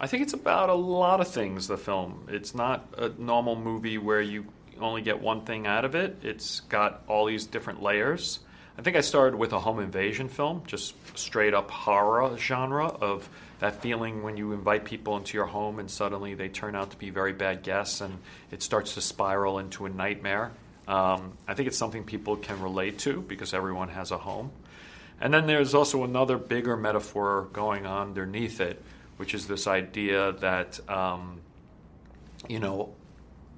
I think it's about a lot of things. The film. It's not a normal movie where you only get one thing out of it. It's got all these different layers. I think I started with a home invasion film, just straight up horror genre of that feeling when you invite people into your home and suddenly they turn out to be very bad guests and it starts to spiral into a nightmare. Um, I think it's something people can relate to because everyone has a home. And then there's also another bigger metaphor going on underneath it, which is this idea that, um, you know,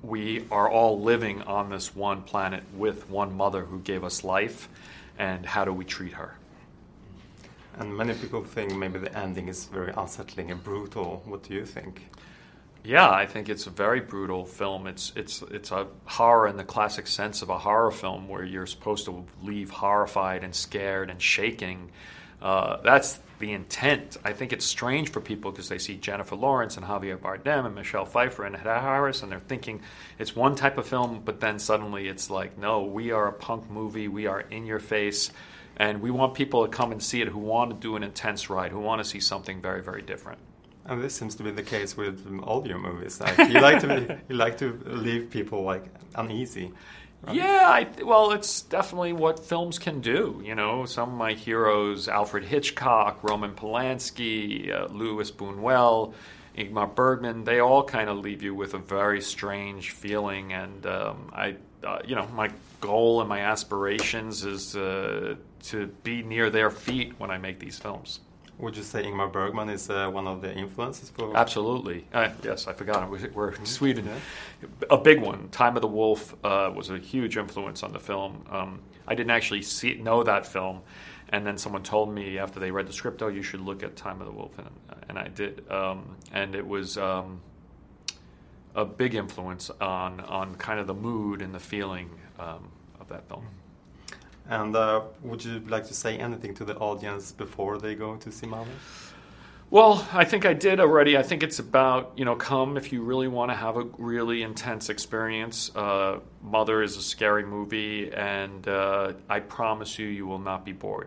we are all living on this one planet with one mother who gave us life, and how do we treat her? And many people think maybe the ending is very unsettling and brutal. What do you think? Yeah, I think it's a very brutal film. It's it's it's a horror in the classic sense of a horror film, where you're supposed to leave horrified and scared and shaking. Uh, that's the intent. I think it's strange for people because they see Jennifer Lawrence and Javier Bardem and Michelle Pfeiffer and Hedda Harris, and they're thinking it's one type of film, but then suddenly it's like, no, we are a punk movie. We are in your face, and we want people to come and see it who want to do an intense ride, who want to see something very, very different. And this seems to be the case with all your movies. Like, you like to you like to leave people like uneasy. Right? Yeah, I, well, it's definitely what films can do. You know, some of my heroes: Alfred Hitchcock, Roman Polanski, uh, Louis Buñuel, Ingmar Bergman. They all kind of leave you with a very strange feeling. And um, I, uh, you know, my goal and my aspirations is uh, to be near their feet when I make these films. Would you say Ingmar Bergman is uh, one of the influences for? Absolutely. Uh, yes, I forgot. We're in Sweden. Yeah. A big one. Time of the Wolf uh, was a huge influence on the film. Um, I didn't actually see know that film, and then someone told me after they read the script, "Oh, you should look at Time of the Wolf," and, and I did. Um, and it was um, a big influence on on kind of the mood and the feeling um, of that film. And uh, would you like to say anything to the audience before they go to see Mother? Well, I think I did already. I think it's about, you know, come if you really want to have a really intense experience. Uh, Mother is a scary movie, and uh, I promise you, you will not be bored.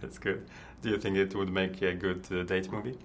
That's good. Do you think it would make a good uh, date movie?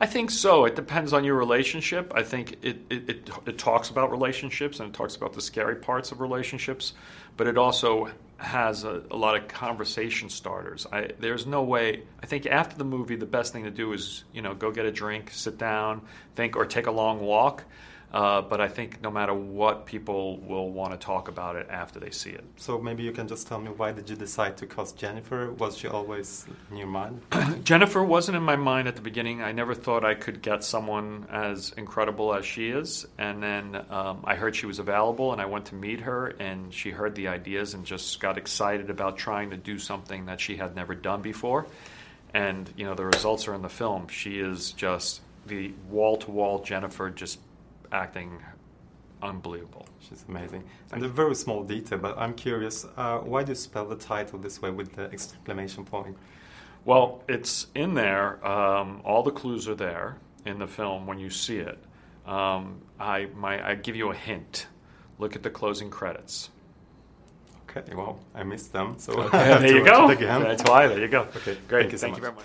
I think so. It depends on your relationship. I think it, it, it, it, talks about relationships and it talks about the scary parts of relationships, but it also has a, a lot of conversation starters. I, there's no way. I think after the movie, the best thing to do is you know go get a drink, sit down, think, or take a long walk. Uh, but I think no matter what, people will want to talk about it after they see it. So maybe you can just tell me why did you decide to cast Jennifer? Was she always in your mind? Jennifer wasn't in my mind at the beginning. I never thought I could get someone as incredible as she is. And then um, I heard she was available, and I went to meet her, and she heard the ideas and just got excited about trying to do something that she had never done before. And you know the results are in the film. She is just the wall to wall Jennifer, just acting unbelievable. She's amazing. And a very small detail, but I'm curious, uh, why do you spell the title this way with the exclamation point? Well, it's in there. Um, all the clues are there in the film when you see it. Um, I, my, I give you a hint. Look at the closing credits. Okay, well, I missed them, so okay, there you go. That's why. There you go. Okay, great. Thank you, so Thank you very much.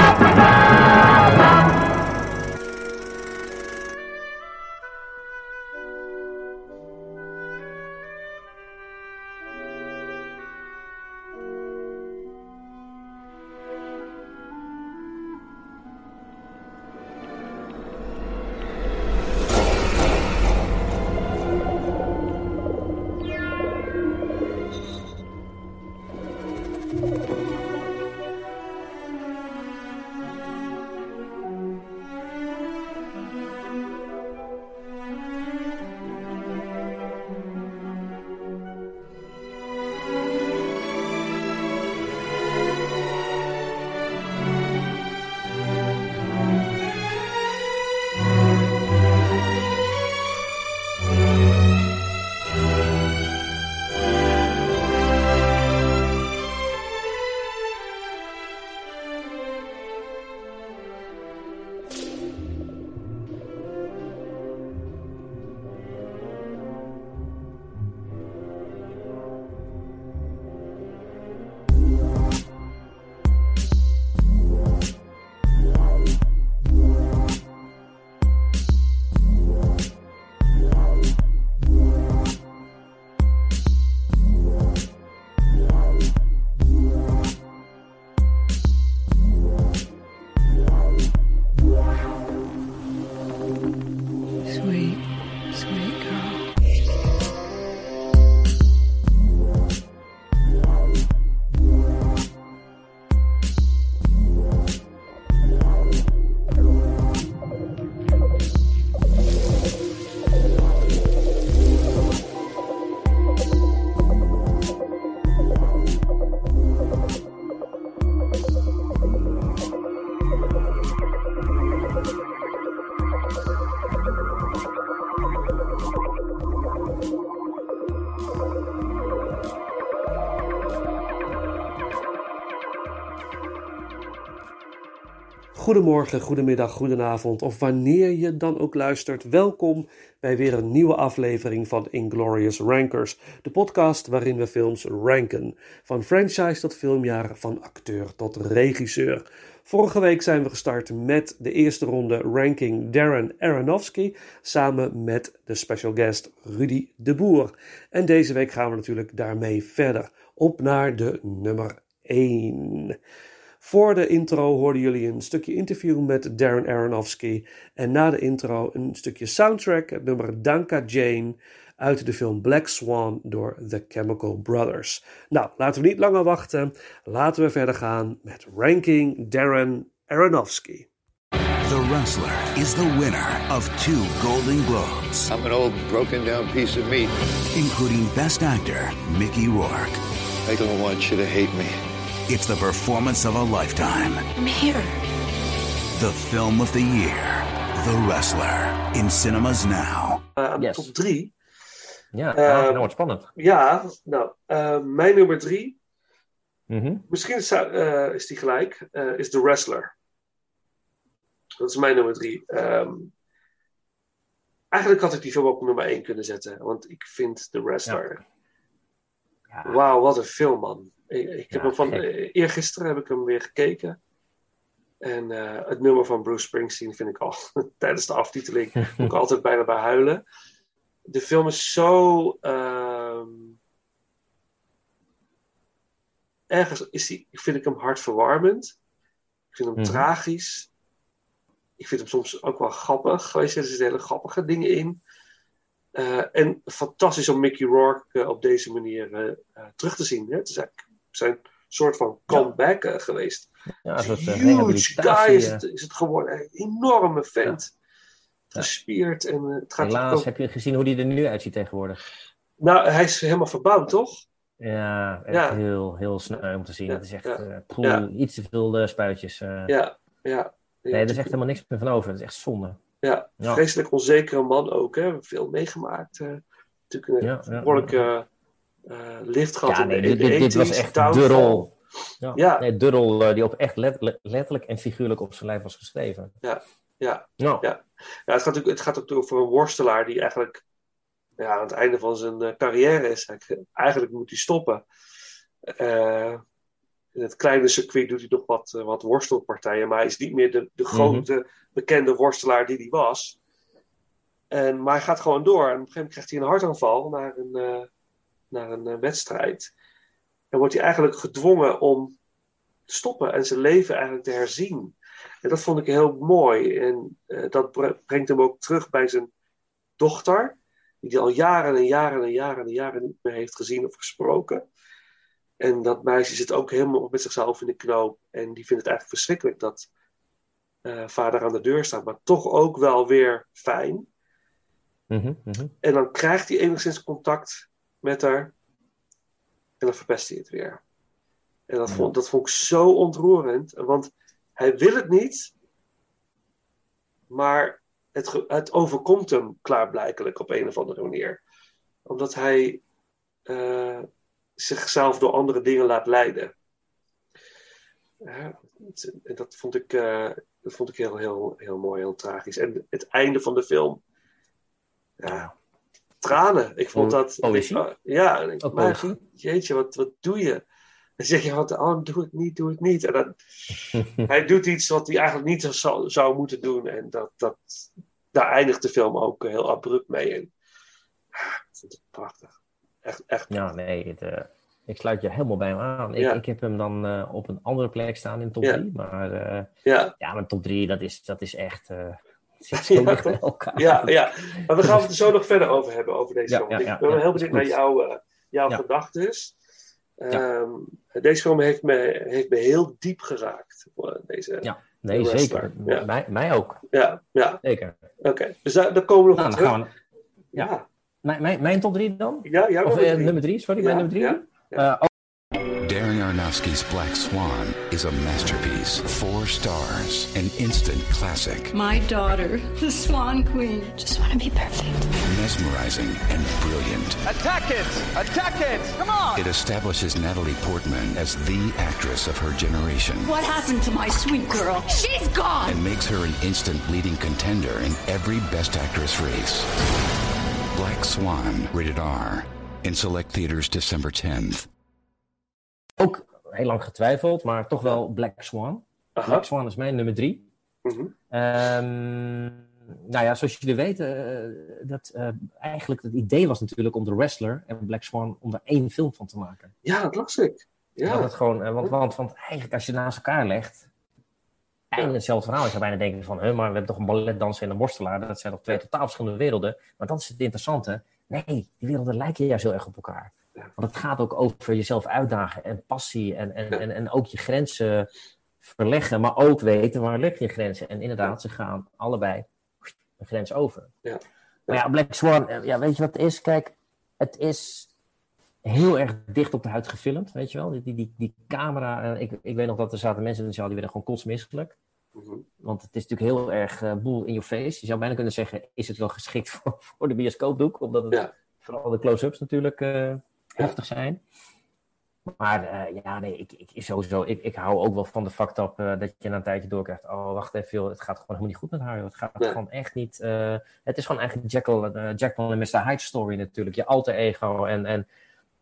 Goedemorgen, goedemiddag, goedenavond of wanneer je dan ook luistert. Welkom bij weer een nieuwe aflevering van Inglorious Rankers, de podcast waarin we films ranken. Van franchise tot filmjaar, van acteur tot regisseur. Vorige week zijn we gestart met de eerste ronde ranking Darren Aronofsky samen met de special guest Rudy de Boer. En deze week gaan we natuurlijk daarmee verder op naar de nummer 1. Voor de intro hoorden jullie een stukje interview met Darren Aronofsky. En na de intro een stukje soundtrack, het nummer Danka Jane uit de film Black Swan door The Chemical Brothers. Nou, laten we niet langer wachten. Laten we verder gaan met Ranking Darren Aronofsky. The wrestler is the winner of two Golden Globes, I'm an old broken down piece of meat. including Best Actor Mickey Rourke. I don't want you to hate me. It's the performance of a lifetime. I'm here. The film of the year. The Wrestler. In cinemas now. Uh, de Yes. top 3. Ja, Eh, nou, wordt spannend. Ja, nou, uh, mijn nummer 3. Mhm. Misschien is, uh, is die gelijk. Uh, is The Wrestler. Dat is mijn nummer 3. Um, eigenlijk had ik die film ook op nummer 1 kunnen zetten. Want ik vind The Wrestler. Ja. Wauw, wat een film, man. Ik, ik heb Ja, hem van, eh, eergisteren heb ik hem weer gekeken. En eh, het nummer van Bruce Springsteen vind ik al tijdens de aftiteling moet ik altijd bijna bij huilen. De film is zo. ehm, ergens is die, vind ik hem hartverwarmend. Ik vind hem Mhm. tragisch. Ik vind hem soms ook wel grappig. Weet je, er zitten hele grappige dingen in. Eh, en fantastisch om Mickey Rourke op deze manier terug te zien. Hè? Het is eigenlijk zijn soort van comeback eh, geweest. Ja, een uh, Huge guy rehabilitatie. is eh. het, is het geworden. Een enorme vent. Gespierd. En, eh, het gaat Helaas ook- heb je gezien hoe die er nu uitziet tegenwoordig. Nou, hij is helemaal verbouwd, toch? Ja, echt Ja. heel, heel sneu om te zien. Het is echt eh, poel, iets te veel eh, spuitjes. eh. Ja, ja. nee, er is echt helemaal niks meer van over. Het is echt zonde. Ja, vreselijk onzekere man ook. Hè? Veel meegemaakt. eh natuurlijk een behoorlijke eh, lift gehad Ja, nee, in de dit, dit was 80s, echt downfall. de rol. Ja, Ja. Nee, de rol eh, die op echt let- letterlijk en figuurlijk op zijn lijf was geschreven. Ja, ja. Nou, Ja. Ja, het, gaat ook, het gaat ook over een worstelaar die eigenlijk ja, aan het einde van zijn eh, carrière is. Eigenlijk, eigenlijk moet hij stoppen. Eh, in het kleine circuit doet hij nog wat, eh, wat worstelpartijen, maar hij is niet meer de, de grote bekende worstelaar die hij was. En, maar hij gaat gewoon door. En op een gegeven moment krijgt hij een hartaanval naar een, eh, naar een eh, wedstrijd. En wordt hij eigenlijk gedwongen om te stoppen en zijn leven eigenlijk te herzien. En dat vond ik heel mooi. En eh, dat bre- brengt hem ook terug bij zijn dochter, die hij al jaren en jaren en jaren en jaren niet meer heeft gezien of gesproken. En dat meisje zit ook helemaal met zichzelf in de knoop. En die vindt het eigenlijk verschrikkelijk dat eh, vader aan de deur staat, maar toch ook wel weer fijn. mhm, mhm. En dan krijgt hij enigszins contact met haar. En dan verpest hij het weer. En dat vond, dat vond ik zo ontroerend. Want hij wil het niet. Maar het, het overkomt hem klaarblijkelijk op een of andere manier. Omdat hij eh, zichzelf door andere dingen laat leiden. En dat vond ik, eh, dat vond ik heel, heel, heel mooi, heel tragisch. En het einde van de film. Ja, tranen. Ik vond dat. poëzie? ik- ja, en ik, Ook maar, jeetje, wat, wat doe je? Dan zeg je wat, oh, doe het niet, doe het niet. En dan, hij doet iets wat hij eigenlijk niet zou, zou moeten doen. En dat, dat, daar eindigt de film ook heel abrupt mee. En, ah, ik het prachtig. Echt, echt. Ja, nee, het, eh, ik sluit je helemaal bij hem aan. Ik, Ja. ik heb hem dan eh, op een andere plek staan in top Ja. 3. Maar eh, Ja, ja, maar top 3, dat is, dat is echt. Eh zit Ja, zo dicht toch? bij elkaar. ja, ja. Maar we gaan het er zo nog verder over hebben, over deze film. ik ben heel benieuwd naar jouw, eh, jouw gedachten. Ehm, deze film heeft me, heeft me heel diep geraakt. eh, Deze, Ja, nee, zeker. Mij, mij ook, ja, ja. zeker. Oké, dus daar, daar komen we nog Nou, op terug. gaan we. ja. ja. Mijn, mijn, mijn top 3 dan? Ja, Of nummer eh, nummer 3, sorry, mijn nummer 3. ja, Darren Aronofsky Aronofsky's Black Swan is a masterpiece. Four stars, an instant classic, My daughter, the Swan Queen. Just want to be perfect. mesmerizing and brilliant. Attack it! Attack it! Come on! It establishes Natalie Portman as the actress of her generation What happened to my sweet girl? She's gone! and makes her an instant leading contender in every Best Actress race. Black Swan, rated R. In select theaters December 10th. Ook heel lang getwijfeld, maar toch wel Black Swan. Aha. Black Swan is mijn nummer drie. Mhm. Ehm, nou ja, zoals jullie weten, eh, dat, eh, eigenlijk het idee was natuurlijk om The Wrestler en Black Swan om er één film van te maken. Ja, dat las ik. Dat Ja, het gewoon, eh, want, want, want eigenlijk als je naast elkaar legt, eindelijk hetzelfde verhaal. Je zou bijna denken van, huh, maar we hebben toch een balletdanser en een worstelaar. Dat zijn toch twee totaal verschillende werelden. Maar dat is het interessante. Nee, die werelden lijken juist heel erg op elkaar. Want het gaat ook over jezelf uitdagen en passie en, en, en, en ook je grenzen verleggen. Maar ook weten waar leg je grenzen. En inderdaad, ze gaan allebei een grens over. Ja. Maar ja, Black Swan, eh, ja, weet je wat het is? Kijk, het is heel erg dicht op de huid gefilmd, weet je wel. Die, die, die, camera, eh, ik, ik weet nog dat er zaten mensen in de zaal die werden gewoon kotsmisselijk. Mhm. Want het is natuurlijk heel erg eh, boel in your face. Je zou bijna kunnen zeggen, is het wel geschikt voor, voor de bioscoopdoek? Omdat het, Ja. vooral de close-ups natuurlijk heftig zijn. Maar eh, ja, nee, ik, ik, sowieso, ik, ik hou ook wel van de fact up eh, dat je na een tijdje doorkrijgt. Oh, wacht even, joh, het gaat gewoon helemaal niet goed met haar. joh. Het gaat Nee. gewoon echt niet. eh, het is gewoon eigenlijk Jekyll, eh, Jekyll en Mr. Hyde story natuurlijk. Je alter ego. En, en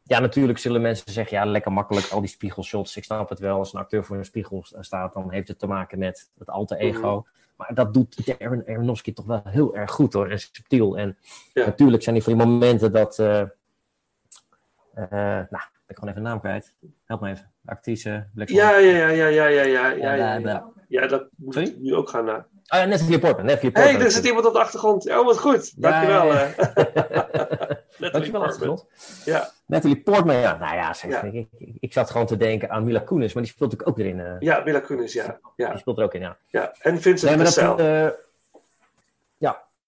ja, natuurlijk zullen mensen zeggen, ja, lekker makkelijk, al die spiegelshots. Ik snap het wel, als een acteur voor een spiegel sta- staat, dan heeft het te maken met het alter ego. Maar dat doet Darren Aronofsky toch wel heel erg goed hoor, en subtiel. En Ja. natuurlijk zijn die van die momenten dat... Eh, nou, ik gewoon even de naam kwijt. Help me even. Actrice, Black Ja, ja, ja, ja, ja, ja, ja. Ja, ja, dat moet Sorry? nu ook gaan eh. oh, naar. Ah, Natalie Portman. je Portman. hey, er zit iemand op de achtergrond. Oh, wat goed. Dankjewel. Ja, ja, eh. je Dankjewel, achtergrond. Ja. Portman, ja. Nou ja, zeg. Ik, ik, zat gewoon te denken aan Mila Kunis, maar die speelt natuurlijk ook erin. Uh, ja, Mila Kunis, ja. Die speelt er ook in, ja. ja. En Vincent nee, dat, uh,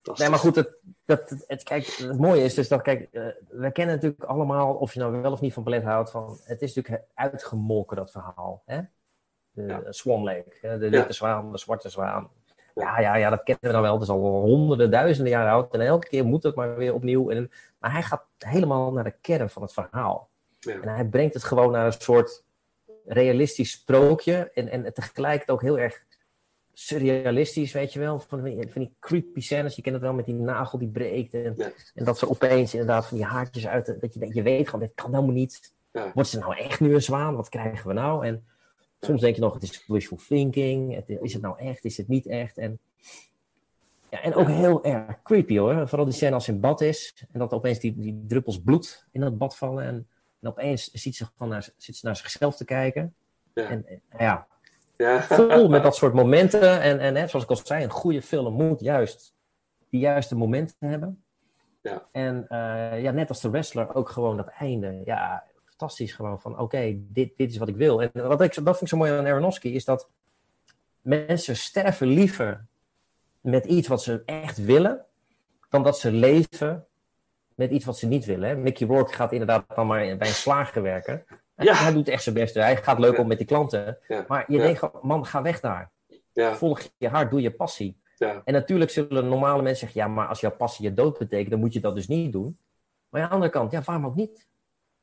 nee, maar goed, het, dat, het, het- kijk, het mooie is dus dat, kijk, eh, we kennen natuurlijk allemaal, of je nou wel of niet van ballet houdt, van, het is natuurlijk uitgemolken, dat verhaal. Hè? De Ja. Swan Lake, hè? de Ja. witte zwaan, de zwarte zwaan. Ja, ja, ja, dat kennen we dan wel. Het is al honderden, duizenden jaren oud. En elke keer moet het maar weer opnieuw. En, maar hij gaat helemaal naar de kern van het verhaal. Ja. En hij brengt het gewoon naar een soort realistisch sprookje. En, en tegelijkertijd ook heel erg surrealistisch, weet je wel. Van, die- van die creepy scènes. Je kent het wel met die nagel die breekt. En, Ja. en dat ze opeens inderdaad van die haartjes uit. de- Dat je, je weet gewoon, dit kan helemaal niet. Ja. Wordt ze nou echt nu een zwaan? Wat krijgen we nou? En soms denk je nog, het is wishful thinking. Het- Is het nou echt? Is het niet echt? En, ja, en ook heel erg creepy hoor. Vooral die scène als ze in bad is. En dat opeens die, die druppels bloed in dat bad vallen. En, en opeens ziet ze gewoon naar, zit ze naar zichzelf te kijken. En, ja, Ja. vol met dat soort momenten. En, en hè, zoals ik al zei, een goede film moet juist die juiste momenten hebben. Ja. En eh, ja, net als de wrestler ook gewoon dat einde. Ja, fantastisch gewoon van oké, dit, dit is wat ik wil. En wat ik, dat vind ik zo mooi aan Aronofsky is dat mensen sterven liever met iets wat ze echt willen, dan dat ze leven met iets wat ze niet willen. Hè? Mickey Rourke gaat inderdaad dan maar bij een slager werken. Ja. Hij doet echt zijn best. Hij gaat leuk om met die klanten. Maar je denkt man, ga weg daar. Ja. Volg je hart, doe je passie. Ja. En natuurlijk zullen normale mensen zeggen, ja, maar als jouw passie je dood betekent, dan moet je dat dus niet doen. Maar aan de andere kant, ja, waarom ook niet?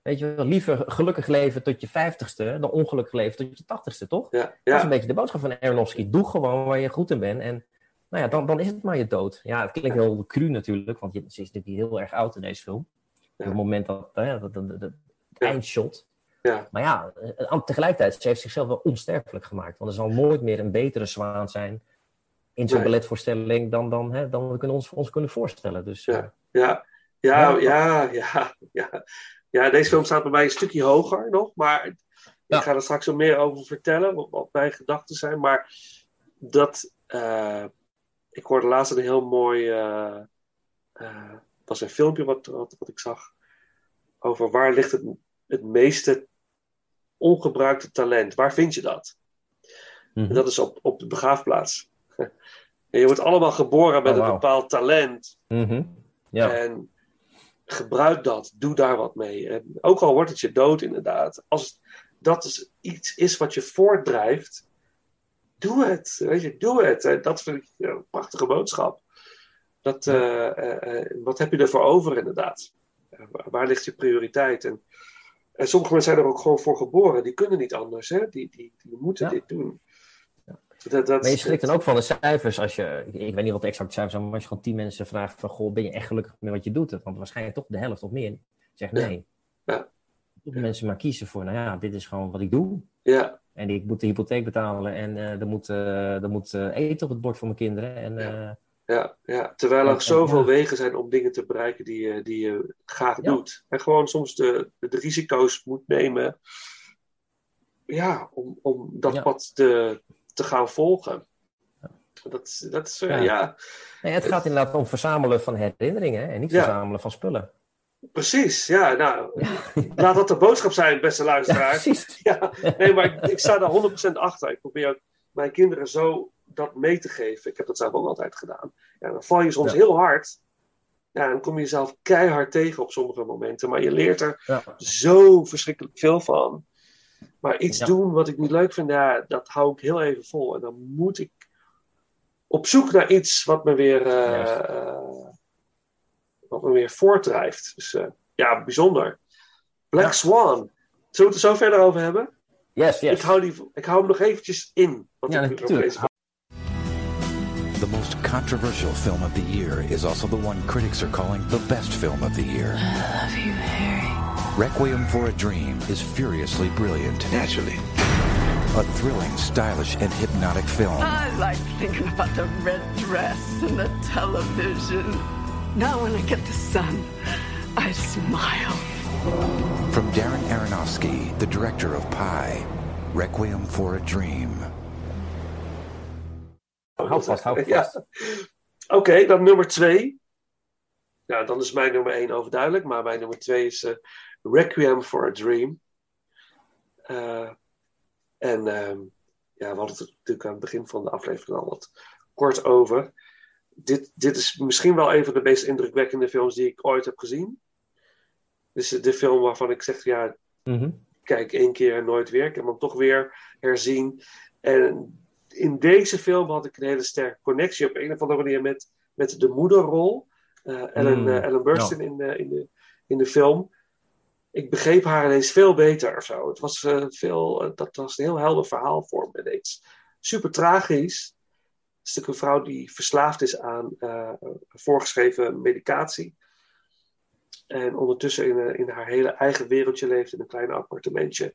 Weet je wel, liever gelukkig leven tot je vijftigste dan ongelukkig leven tot je tachtigste, toch? Ja. Dat is een beetje de boodschap van Aronofsky. Doe gewoon waar je goed in bent. En nou ja, dan, dan is het maar je dood. Ja, het klinkt heel cru natuurlijk, want je, ze is natuurlijk heel erg oud in deze film. Op het moment dat, hè, dat, dat, eindshot. Ja. Maar ja, eh, tegelijkertijd, ze heeft zichzelf wel onsterfelijk gemaakt. Want er zal nooit meer een betere zwaan zijn in zo'n Nee. balletvoorstelling dan, dan, hè, dan we kunnen ons, ons kunnen voorstellen. Dus Ja. eh, Ja, ja, Ja. ja, ja, ja. Ja, deze film staat bij mij een stukje hoger nog, maar ik ga er straks nog meer over vertellen, wat, wat mijn gedachten zijn. Maar dat, eh, ik hoorde laatst een heel mooi, was een filmpje wat, wat, wat ik zag, over waar ligt het, het meeste ongebruikte talent? Waar vind je dat? mhm. En dat is op, op de begraafplaats. En je wordt allemaal geboren met Oh, een bepaald talent. Mhm. ja. En gebruik dat, doe daar wat mee. En ook al wordt het je dood, inderdaad. Als, dat is iets is wat je voortdrijft, doe het. Weet je, doe het. En dat vind ik een prachtige boodschap. Dat, uh, uh, wat heb je ervoor over, inderdaad? waar ligt je prioriteit? En, en sommige mensen zijn er ook gewoon voor geboren. Die kunnen niet anders. Hè? Die, die, die moeten ja. dit doen. Dat, dat, maar je schrikt dan ook van de cijfers als je, ik, ik weet niet wat de exacte cijfers zijn, maar als je gewoon tien mensen vraagt van, goh, ben je echt gelukkig met wat je doet? Want waarschijnlijk toch de helft of meer zegt nee. Ja. ja. mensen maar kiezen voor, nou ja, dit is gewoon wat ik doe. Ja. En ik moet de hypotheek betalen en uh, er moet, uh, er moet uh, eten op het bord voor mijn kinderen. En, ja. Ja, terwijl er zoveel wegen zijn om dingen te bereiken die, je, die je graag doet. En gewoon soms de, de, risico's moet nemen. Ja, om, om dat pad te, te gaan volgen. Dat, dat is, ja. ja. Nee, het gaat inderdaad om verzamelen van herinneringen en niet verzamelen van spullen. Precies, ja. Nou, laat dat de boodschap zijn, beste luisteraars. Ja, ja, nee, maar ik, ik sta daar 100% achter. Ik probeer ook mijn kinderen zo dat mee te geven. Ik heb dat zelf ook altijd gedaan. Ja, dan val je soms heel hard. Ja, dan kom je jezelf keihard tegen op sommige momenten. Maar je leert er zo verschrikkelijk veel van. Maar iets doen wat ik niet leuk vind, ja, dat hou ik heel even vol. En dan moet ik op zoek naar iets wat me weer, uh, uh, wat me weer voortdrijft. Dus uh, ja, bijzonder. Black Swan. Zullen we het er zo verder over hebben? Yes, yes. Ik hou, die, ik hou hem nog eventjes in. Wat ja, ik natuurlijk. The most controversial film of the year is also the one critics are calling the best film of the year. I love you, Harry. Requiem for a Dream is furiously brilliant. Naturally. A thrilling, stylish, and hypnotic film. I like thinking about the red dress and the television. Now when I get the sun, I smile. From Darren Aronofsky, the director of Pi, Requiem for a Dream. Hou vast, hou vast. Ja. Oké, okay, dan nummer twee. Ja, dan is mijn nummer één overduidelijk, maar mijn nummer twee is uh, Requiem for a Dream. Uh, en uh, ja, we hadden het natuurlijk aan het begin van de aflevering al wat kort over. Dit, dit is misschien wel een van de meest indrukwekkende films die ik ooit heb gezien. Dit is de film waarvan ik zeg, ja, mm -hmm. kijk één keer en nooit weer. Ik heb hem toch weer herzien. En in deze film had ik een hele sterke connectie op een of andere manier met, met de moederrol. Uh, Ellen, Mm, uh, Ellen Burstyn ja. in, de, in, de, in de film. Ik begreep haar ineens veel beter of zo. Het was, uh, veel, dat was een heel helder verhaal voor me ineens. Super tragisch. Het is natuurlijk een vrouw die verslaafd is aan voorgeschreven medicatie. En ondertussen in, in haar hele eigen wereldje leeft in een klein appartementje.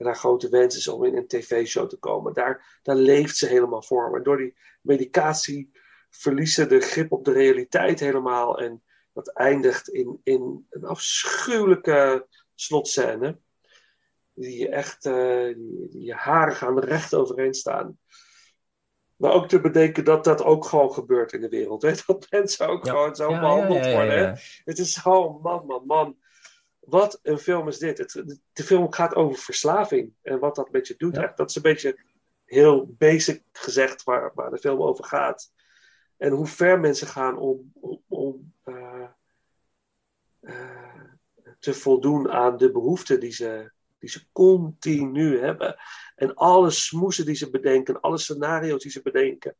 En haar grote wens is om in een tv-show te komen. Daar, daar leeft ze helemaal voor. Maar door die medicatie verliest ze de grip op de realiteit helemaal. En dat eindigt in, in een afschuwelijke slotscène. Die je echt, uh, die, die je haren gaan recht overeind staan. Maar ook te bedenken dat dat ook gewoon gebeurt in de wereld. Hè? Dat mensen ook Ja. gewoon zo Ja, behandeld ja, worden. hè. Het is gewoon, man, man, man. Wat een film is dit? Het, de, film gaat over verslaving en wat dat met je doet. Ja. Echt, dat is een beetje heel basic gezegd waar, waar de film over gaat. En hoe ver mensen gaan om, om, om eh, eh, te voldoen aan de behoeften die ze, die ze continu hebben. En alle smoesen die ze bedenken, alle scenario's die ze bedenken,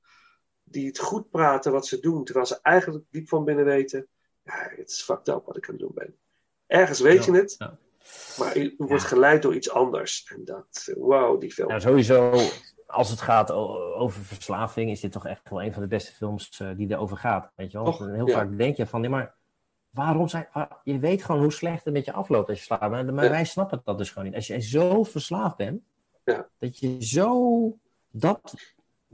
die het goed praten wat ze doen, terwijl ze eigenlijk diep van binnen weten, ja, het is fucked up wat ik aan het doen ben. Ergens weet Ja, je het, ja. maar je wordt geleid door iets anders. En dat, wow, die film. Nou, sowieso, als het gaat over verslaving, is dit toch echt wel een van de beste films eh, die erover gaat. Weet je wel? Heel Ja. vaak denk je van, nee, maar waarom zijn. waar- je weet gewoon hoe slecht het met je afloopt als je bent. Maar Ja. wij snappen dat dus gewoon niet. Als je zo verslaafd bent, Ja. dat je zo. Dat,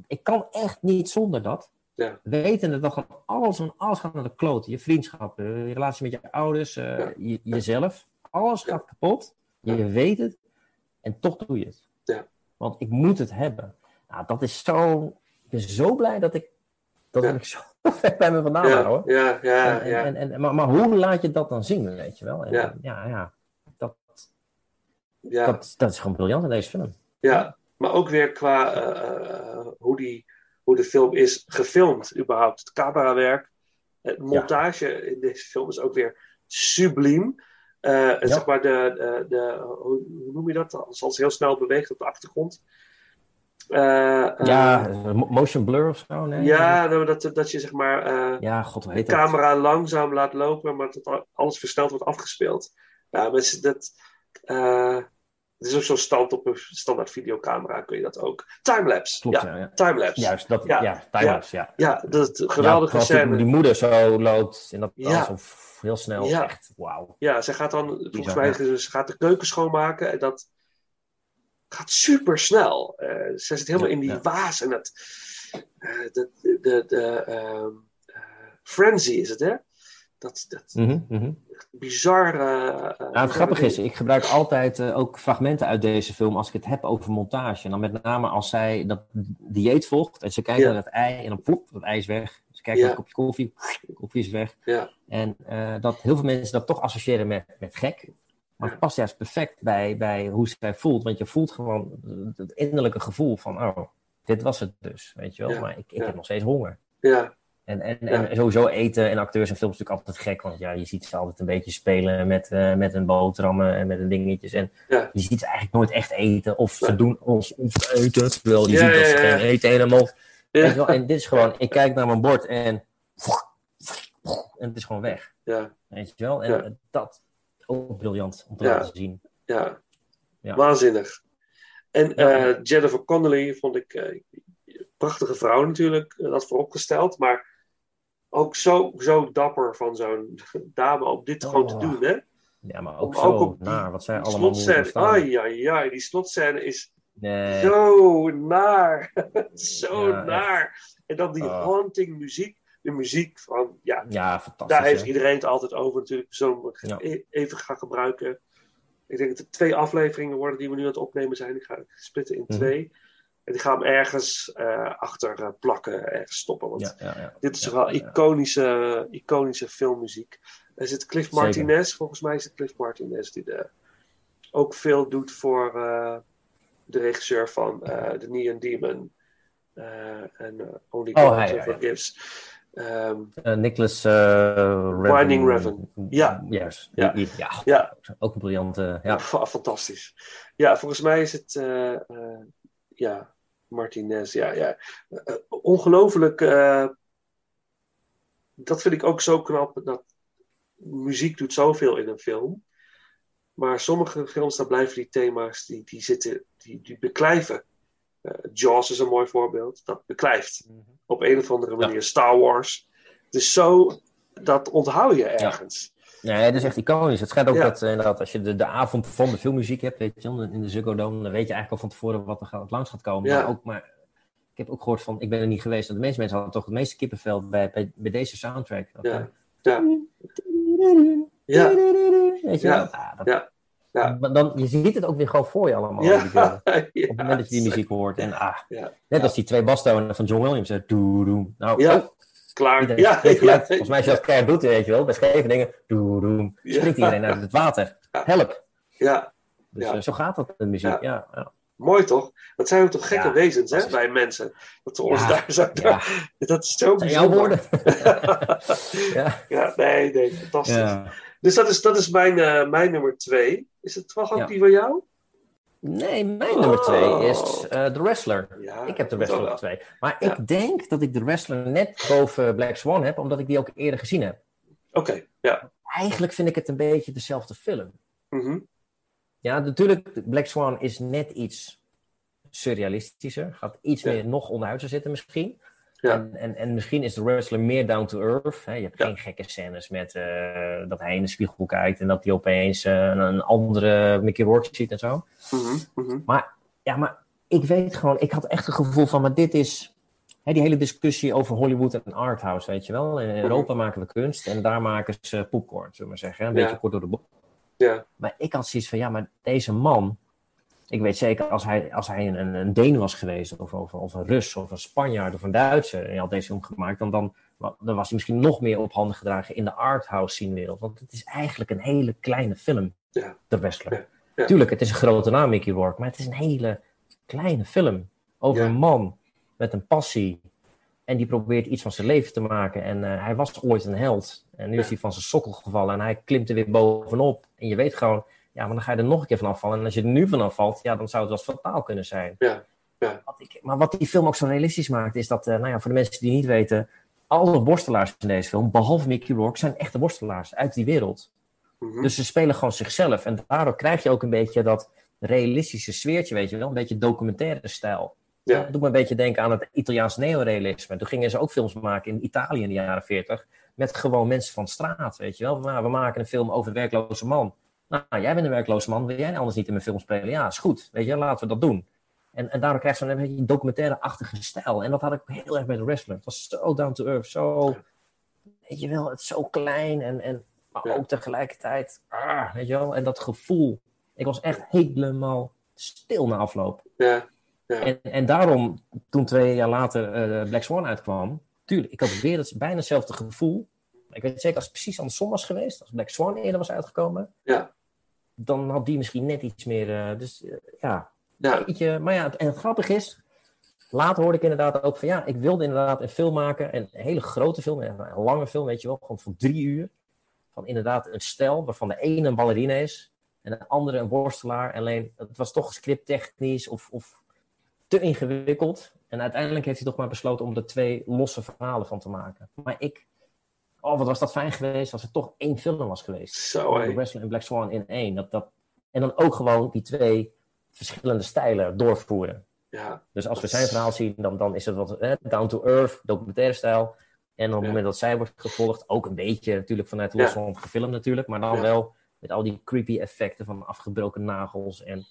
ik kan echt niet zonder dat. Ja. Wetende dat gewoon alles en alles gaat naar de kloten. Je vriendschap, je relatie met je ouders, eh, Ja. je, jezelf. Alles gaat kapot. Je weet het. En toch doe je het. Ja. Want ik moet het hebben. Nou, dat is zo. Ik ben zo blij dat ik. Dat heb ik zo ver bij me vandaan ja, houden. ja, ja, En, ja. en, en, maar, maar hoe laat je dat dan zien, weet je wel? En, Ja. ja, ja. Dat, ja. dat, dat is gewoon briljant in deze film. Ja, maar ook weer qua eh, eh, hoe, die, hoe de film is gefilmd, überhaupt. Het camerawerk, het montage in deze film is ook weer subliem. Eh, zeg maar de, de, de hoe, noem je dat? Als heel snel beweegt op de achtergrond. Eh, eh, ja, mo- motion blur of zo? Nee? ja, nou, dat, dat je zeg maar Ja, god, hoe de dat? camera langzaam laat lopen, maar dat al- alles versneld wordt afgespeeld. Ja, mensen, dat, het is ook zo'n stand op een standaard videocamera, kun je dat ook. Timelapse. Klopt, ja, ja, timelapse. Juist, dat, Ja, ja, timelapse, ja. Ja, dat geweldige scène. Die moeder zo loopt en dat Ja. heel snel, Ja. echt, wauw. Ja, ze gaat dan, volgens mij, ze gaat de keuken schoonmaken en dat gaat super snel. ze zit helemaal in die waas en dat, eh, de, de, de, de, ehm, eh, frenzy is het, hè? Dat, dat Mhm, mhm. eh, eh, Nou, het grappige is, ik gebruik altijd eh, ook fragmenten uit deze film als ik het heb over montage. En dan met name als zij dat dieet volgt en ze kijkt Ja. naar het ei en dan ploep, dat ei is weg. Ze kijkt Ja. naar het kopje koffie, koffie is weg. Ja. En eh, dat heel veel mensen dat toch associëren met, met gek. Maar het past juist perfect bij, bij hoe zij voelt. Want je voelt gewoon het innerlijke gevoel van, oh, dit was het dus, weet je wel. Ja, Maar ik, ik ja. heb nog steeds honger. Ja, En, en, Ja. en sowieso eten en acteurs en films natuurlijk altijd gek. Want ja, je ziet ze altijd een beetje spelen met, eh, met een boterhammen en met een dingetjes. En Ja. je ziet ze eigenlijk nooit echt eten. Of ze doen alsof ze eten. Terwijl je Ja, ziet dat ze geen eten helemaal. En dit is gewoon, ik kijk naar mijn bord en... En het is gewoon weg. ja, Weet je wel? En dat ook briljant om te laten zien. ja. Ja. Waanzinnig. En eh, Jennifer Connelly vond ik eh, prachtige vrouw natuurlijk, dat vooropgesteld. Maar ook zo, zo dapper van zo'n dame om dit gewoon te Oh. doen, hè? Ja, maar Om ook ook zo op die naar wat zij allemaal slotscène, ai, ai, ai, die slotscène is Nee. zo naar. zo Ja, echt. naar. En dan die Oh. haunting muziek. De muziek van, ja, Ja, fantastisch. daar heeft hè? iedereen het altijd over natuurlijk. Zo Ja. e- even gaan gebruiken. Ik denk dat het twee afleveringen worden die we nu aan het opnemen zijn. Ik ga het splitten in Mhm. twee. En die gaan hem ergens eh, achter eh, plakken, ergens stoppen. Want Ja, ja, ja. dit is wel iconische, iconische filmmuziek. Er zit Cliff Zeker. Martinez, volgens mij is het Cliff Martinez die de, ook veel doet voor eh, de regisseur van The Neon Demon en Only Oh, God ja, ja. Forgives. Ehm, Eh, Nicholas. Winding Refn. Ja. Juist. Ja. Ja. Ook een briljante... Ja. fa- fantastisch. Ja, volgens mij is het ja, Martinez. Ja, ja. Eh, ongelooflijk. eh, dat vind ik ook zo knap. Dat muziek doet zoveel in een film. Maar sommige films, daar blijven die thema's, die, die zitten, die, die beklijven. Eh, Jaws is een mooi voorbeeld. Dat beklijft. Op een of andere manier. Star Wars. Is zo, dat onthoud je ergens. Nee, het is echt iconisch. Het schijnt ook Ja. dat eh, inderdaad, als je de, de avond van de filmmuziek hebt, weet je wel, in de Ziggo Dome, dan weet je eigenlijk al van tevoren wat er gaat, langs gaat komen. Ja. Maar ook, maar ik heb ook gehoord van, ik ben er niet geweest, dat de meeste mensen hadden toch het meeste kippenvel bij, bij, bij deze soundtrack. Ja. eh, Ja. Ja. Weet je Ja. wel? Ah, dat- Ja. Ja. Maar dan, je ziet het ook weer gewoon voor je allemaal. Ja. Ja. Op het moment dat je die muziek hoort. En ah, net als die twee bastonen van John Williams. hè, doe, doe. Nou, Ja. oh, Klaar. Ja. Volgens mij als je dat keihard doet, weet je wel, bij Scheveningen, doe, doe, Ja. springt iedereen uit het water. Help. Ja, Dus Ja. eh, zo gaat dat de muziek. Ja. Mooi toch? Dat zijn ook toch gekke wezens hè, bij mensen. Dat ze ons Ja, daar zo... Dat is zo zijn jouw bijzonder. woorden. ja. Ja, nee, nee, fantastisch. Dus dat is, dat is mijn, eh, mijn nummer twee. Is het toch ook die van jou? Nee, mijn nummer twee Oh. is eh The Wrestler. Ja, ik heb The Wrestler op twee. Maar Ja. ik denk dat ik The Wrestler net boven Black Swan heb, omdat ik die ook eerder gezien heb. Oké, ja. Eigenlijk vind ik het een beetje dezelfde film. Mhm. Ja, natuurlijk, Black Swan is net iets surrealistischer. Gaat iets Ja. meer nog onderhuidser zitten misschien. Ja. En, en, en misschien is de wrestler meer down to earth. Hè? Je hebt Ja. geen gekke scènes met eh, dat hij in de spiegel kijkt en dat hij opeens eh, een, een andere Mickey Rourke ziet en zo. Mhm, mhm. Maar ja, maar ik weet gewoon, ik had echt het gevoel van, maar dit is hè, die hele discussie over Hollywood en arthouse, weet je wel. In Europa maken we kunst en daar maken ze popcorn, zullen we maar zeggen. Een Ja. beetje kort door de bocht. Ja, Maar ik had zoiets van, ja, maar deze man, ik weet zeker, als hij, als hij een, een Deen was geweest, of, of, of een Rus, of een Spanjaard, of een Duitser, en hij had deze film gemaakt, dan, dan, dan was hij misschien nog meer op handen gedragen in de arthouse scenewereld. Want het is eigenlijk een hele kleine film, Ja. The Wrestler. Ja. Ja. Tuurlijk, het is een grote naam, Mickey Rourke, maar het is een hele kleine film over een man met een passie En die probeert iets van zijn leven te maken. En eh, hij was ooit een held. En nu is hij van zijn sokkel gevallen. En hij klimt er weer bovenop. En je weet gewoon, ja, maar dan ga je er nog een keer van afvallen. En als je er nu van afvalt, ja, dan zou het wel eens fataal kunnen zijn. Ja, ja. Wat ik, maar wat die film ook zo realistisch maakt, is dat, eh, nou ja, voor de mensen die niet weten, alle worstelaars in deze film, behalve Mickey Rourke, zijn echte worstelaars uit die wereld. Mhm. Dus ze spelen gewoon zichzelf. En daardoor krijg je ook een beetje dat realistische sfeertje, weet je wel. Een beetje documentaire stijl. Ja. Dat doet me een beetje denken aan het Italiaans neorealisme. Toen gingen ze ook films maken in Italië in de jaren 40. Met gewoon mensen van straat, weet je wel. Maar we maken een film over een werkloze man. Nou, jij bent een werkloze man. Wil jij anders niet in mijn film spelen? Ja, is goed. Weet je, laten we dat doen. En, en daardoor krijg je zo'n een beetje documentaire-achtige stijl. En dat had ik heel erg bij The Wrestler. Het was zo down to earth. Zo, weet je wel, het zo klein. En, en, maar ook tegelijkertijd, ah, weet je wel. En dat gevoel. Ik was echt helemaal stil na afloop. Ja, ja. En, en daarom, toen twee jaar later eh, Black Swan uitkwam, tuurlijk, ik had weer het, bijna hetzelfde gevoel. Ik weet zeker, als het precies andersom was geweest, als Black Swan eerder was uitgekomen, Ja. Dan had die misschien net iets meer. eh, dus eh, ja, Ja. weet je, maar ja, en het grappige is, later hoorde ik inderdaad ook van ja, ik wilde inderdaad een film maken, een hele grote film, een een lange film, weet je wel, gewoon van drie uur. Van inderdaad een stel waarvan de ene een ballerina is en de andere een worstelaar. Alleen het was toch scripttechnisch of, of te ingewikkeld. En uiteindelijk heeft hij toch maar besloten om er twee losse verhalen van te maken. Maar ik, oh wat was dat fijn geweest als er toch één film was geweest. Zo. The Wrestler en Black Swan in één. Dat, dat, en dan ook gewoon die twee verschillende stijlen doorvoeren. Ja. Dus als we zijn verhaal zien, dan, dan is het wat eh, down to earth, documentaire stijl. En op het Ja. moment dat zij wordt gevolgd, ook een beetje natuurlijk vanuit Ja. Losland gefilmd natuurlijk, maar dan Ja. wel met al die creepy effecten van afgebroken nagels en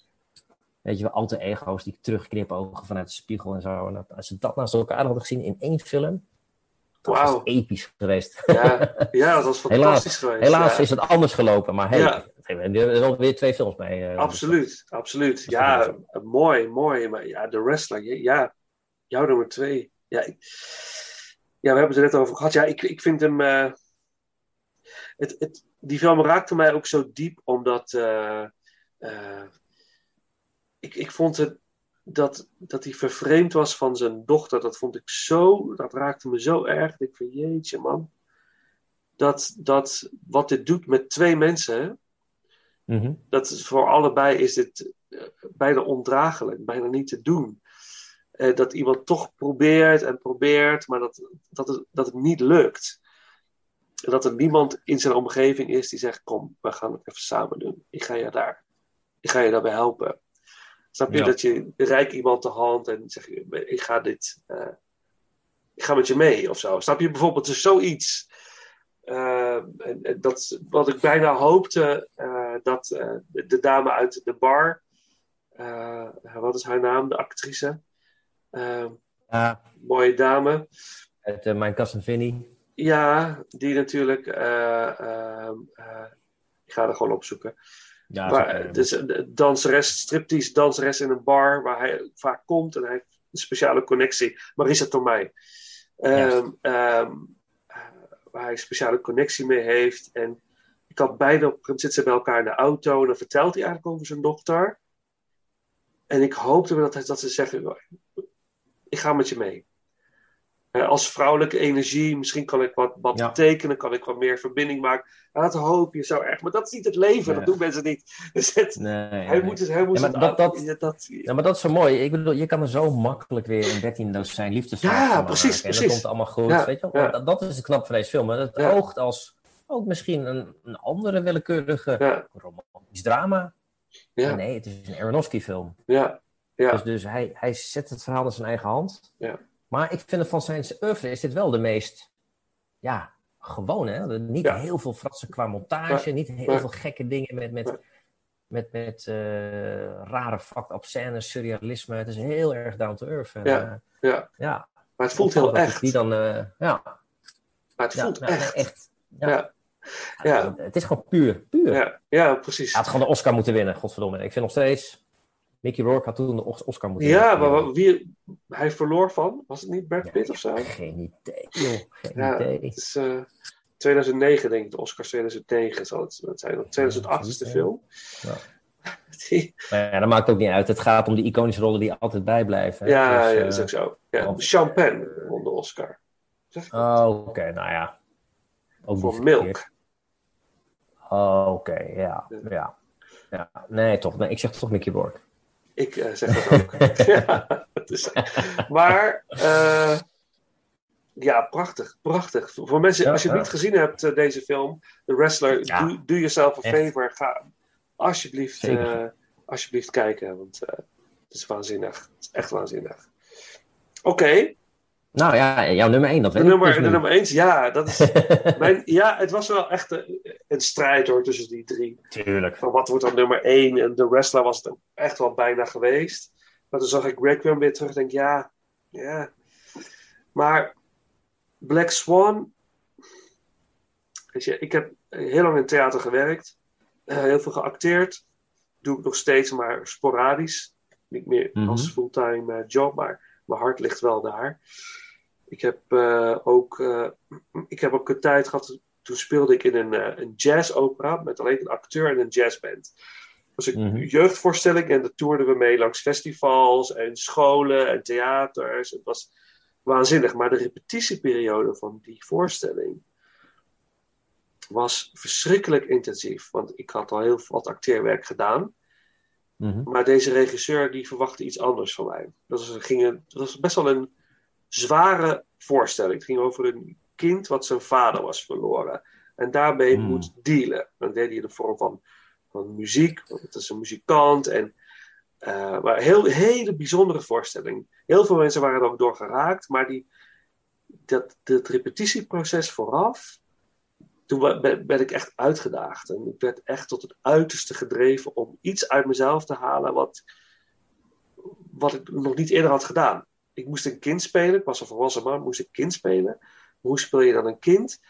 weet je wel, alter ego's die terugknipogen vanuit de spiegel en zo. En dat, als ze dat naast elkaar hadden gezien in één film, dat was episch geweest. Ja, ja, dat was fantastisch helaas geweest. helaas ja. is het anders gelopen, maar hey, Ja. er weer twee films bij. eh, Absoluut, absoluut. Ja, mooi, mooi. Maar ja, de wrestler, ja, jouw nummer twee. Ja, ik- ja, we hebben het er net over gehad. Ja, ik, ik vind hem. eh, het, het, die film raakte mij ook zo diep, omdat. eh, ik, ik vond het. Dat, dat hij vervreemd was van zijn dochter, dat vond ik zo. Dat raakte me zo erg. Ik denk van jeetje, man. Dat, dat wat dit doet met twee mensen, Mhm. dat is voor allebei is dit eh, bijna ondraaglijk, bijna niet te doen. Eh, dat iemand toch probeert en probeert, maar dat, dat, het, dat het niet lukt. En dat er niemand in zijn omgeving is die zegt: Kom, we gaan het even samen doen. Ik ga je daar. Ik ga je daarbij helpen. Snap je Ja. dat je rijk iemand de hand en zeg je: Ik ga dit. eh, ik ga met je mee of zo. Snap je bijvoorbeeld dus zoiets. Eh, en, en dat, wat ik bijna hoopte, eh, dat de, de dame uit de bar, wat is haar naam, de actrice, mooie dame, uit Mijn Cousin Vinny. ja, die natuurlijk, ik ga er gewoon opzoeken. Ja, maar, dus danseres, striptease danseres in een bar waar hij vaak komt en hij heeft een speciale connectie. Marisa Tomei. Ehm ehm, eh, waar hij een speciale connectie mee heeft. En ik had beide, op zitten ze bij elkaar in de auto en dan vertelt hij eigenlijk over zijn dochter. En ik hoopte dat, hij- dat ze zeggen, ik ga met je mee. Eh, als vrouwelijke energie, misschien kan ik wat, wat Ja. betekenen, kan ik wat meer verbinding maken. Dat hoop je zo erg. Maar dat is niet het leven, Nee. dat doen mensen niet. Dus het, nee, hij nee. moet het, hij moet Ja, maar het dat- dat- ja, dat, Ja, maar dat is zo mooi. Ik bedoel, je kan er zo makkelijk weer een 13 dozijn liefdesverhaal Ja, precies, maken. En precies. dat komt allemaal goed. Weet je wel? Dat, dat is het knap van deze film. hè. Het Ja. oogt als ook misschien een, een andere willekeurige romantisch drama. Nee, het is een Aronofsky film. ja, ja, Dus, dus hij, hij zet het verhaal in zijn eigen hand. Ja. Maar ik vind het van zijn oeuvre is dit wel de meest, ja, gewoon hè. Niet Ja. heel veel fratsen qua montage, niet heel veel gekke dingen met, met, met, met eh, rare fucked up scènes, surrealisme. Het is heel erg down to earth. En, Ja. eh, ja. ja. Maar het voelt heel echt. Die dan, eh, ja, Maar het voelt nou, echt. echt. Ja. Ja. Ja. Het is gewoon puur, puur. Ja, ja, precies. Hij had gewoon de Oscar moeten winnen, godverdomme. Ik vind nog steeds, Mickey Rourke had toen de Os- Oscar moeten Ja, maar wie, hij verloor van, was het niet Brad Ja, Pitt of zo? Geen idee, joh. Geen Ja, idee. het is eh, 2009 denk ik, de Oscars 2009 zal het, het zijn. 2008 is de film. Ja. Die, Maar ja, dat maakt ook niet uit. Het gaat om die iconische rollen die altijd bijblijven. ja, Dus, ja, eh, dat is ook zo. Ja, Penn won de Oscar. Dat? Oh, oké, nou ja. Ook Voor Milk. Oh, oké, ja. ja. Ja, nee, toch. Nee, ik zeg toch Mickey Rourke. Ik eh, zeg dat ook. ja, is, maar eh, ja, prachtig, prachtig. Voor mensen, Ja, als je het ja. niet gezien hebt, eh, deze film, The Wrestler, Ja. doe, doe jezelf een favor. Ga alsjeblieft, alsjeblieft kijken, want het is waanzinnig. Het is echt waanzinnig. Oké, Nou ja, jouw nummer 1, dat weet ik nummer, dus de nu. nummer 1, ja, dat is mijn, ja, het was wel echt een, een strijd hoor tussen die drie. Tuurlijk. van wat wordt dan nummer 1? En de wrestler was het echt wel bijna geweest. Maar toen zag ik Requiem weer terug en denk ja, ja. Maar Black Swan, weet je, ik heb heel lang in theater gewerkt, eh, heel veel geacteerd, doe ik nog steeds, maar sporadisch. Niet meer Mhm. als fulltime eh, job, maar mijn hart ligt wel daar. Ik heb eh, ook, eh, ik heb ook een tijd gehad toen speelde ik in een, eh, een jazzopera met alleen een acteur en een jazzband. Dat was een Mhm. jeugdvoorstelling en daar toerden we mee langs festivals en scholen en theaters. Het was waanzinnig. Maar de repetitieperiode van die voorstelling was verschrikkelijk intensief. Want ik had al heel wat acteerwerk gedaan. Mhm. Maar deze regisseur die verwachtte iets anders van mij. Dat was, ging een, dat was best wel een zware voorstelling. Het ging over een kind wat zijn vader was verloren. En daarmee Hmm. moet dealen. Dat deed hij in de vorm van, van muziek. Want het is een muzikant. En, eh, maar een heel, hele bijzondere voorstelling. Heel veel mensen waren er ook door geraakt. Maar die, dat, dat repetitieproces vooraf. Toen ben, ben ik echt uitgedaagd. En ik werd echt tot het uiterste gedreven om iets uit mezelf te halen wat, wat ik nog niet eerder had gedaan. Ik moest een kind spelen. Ik was een volwassen man, moest ik kind spelen. Hoe speel je dan een kind?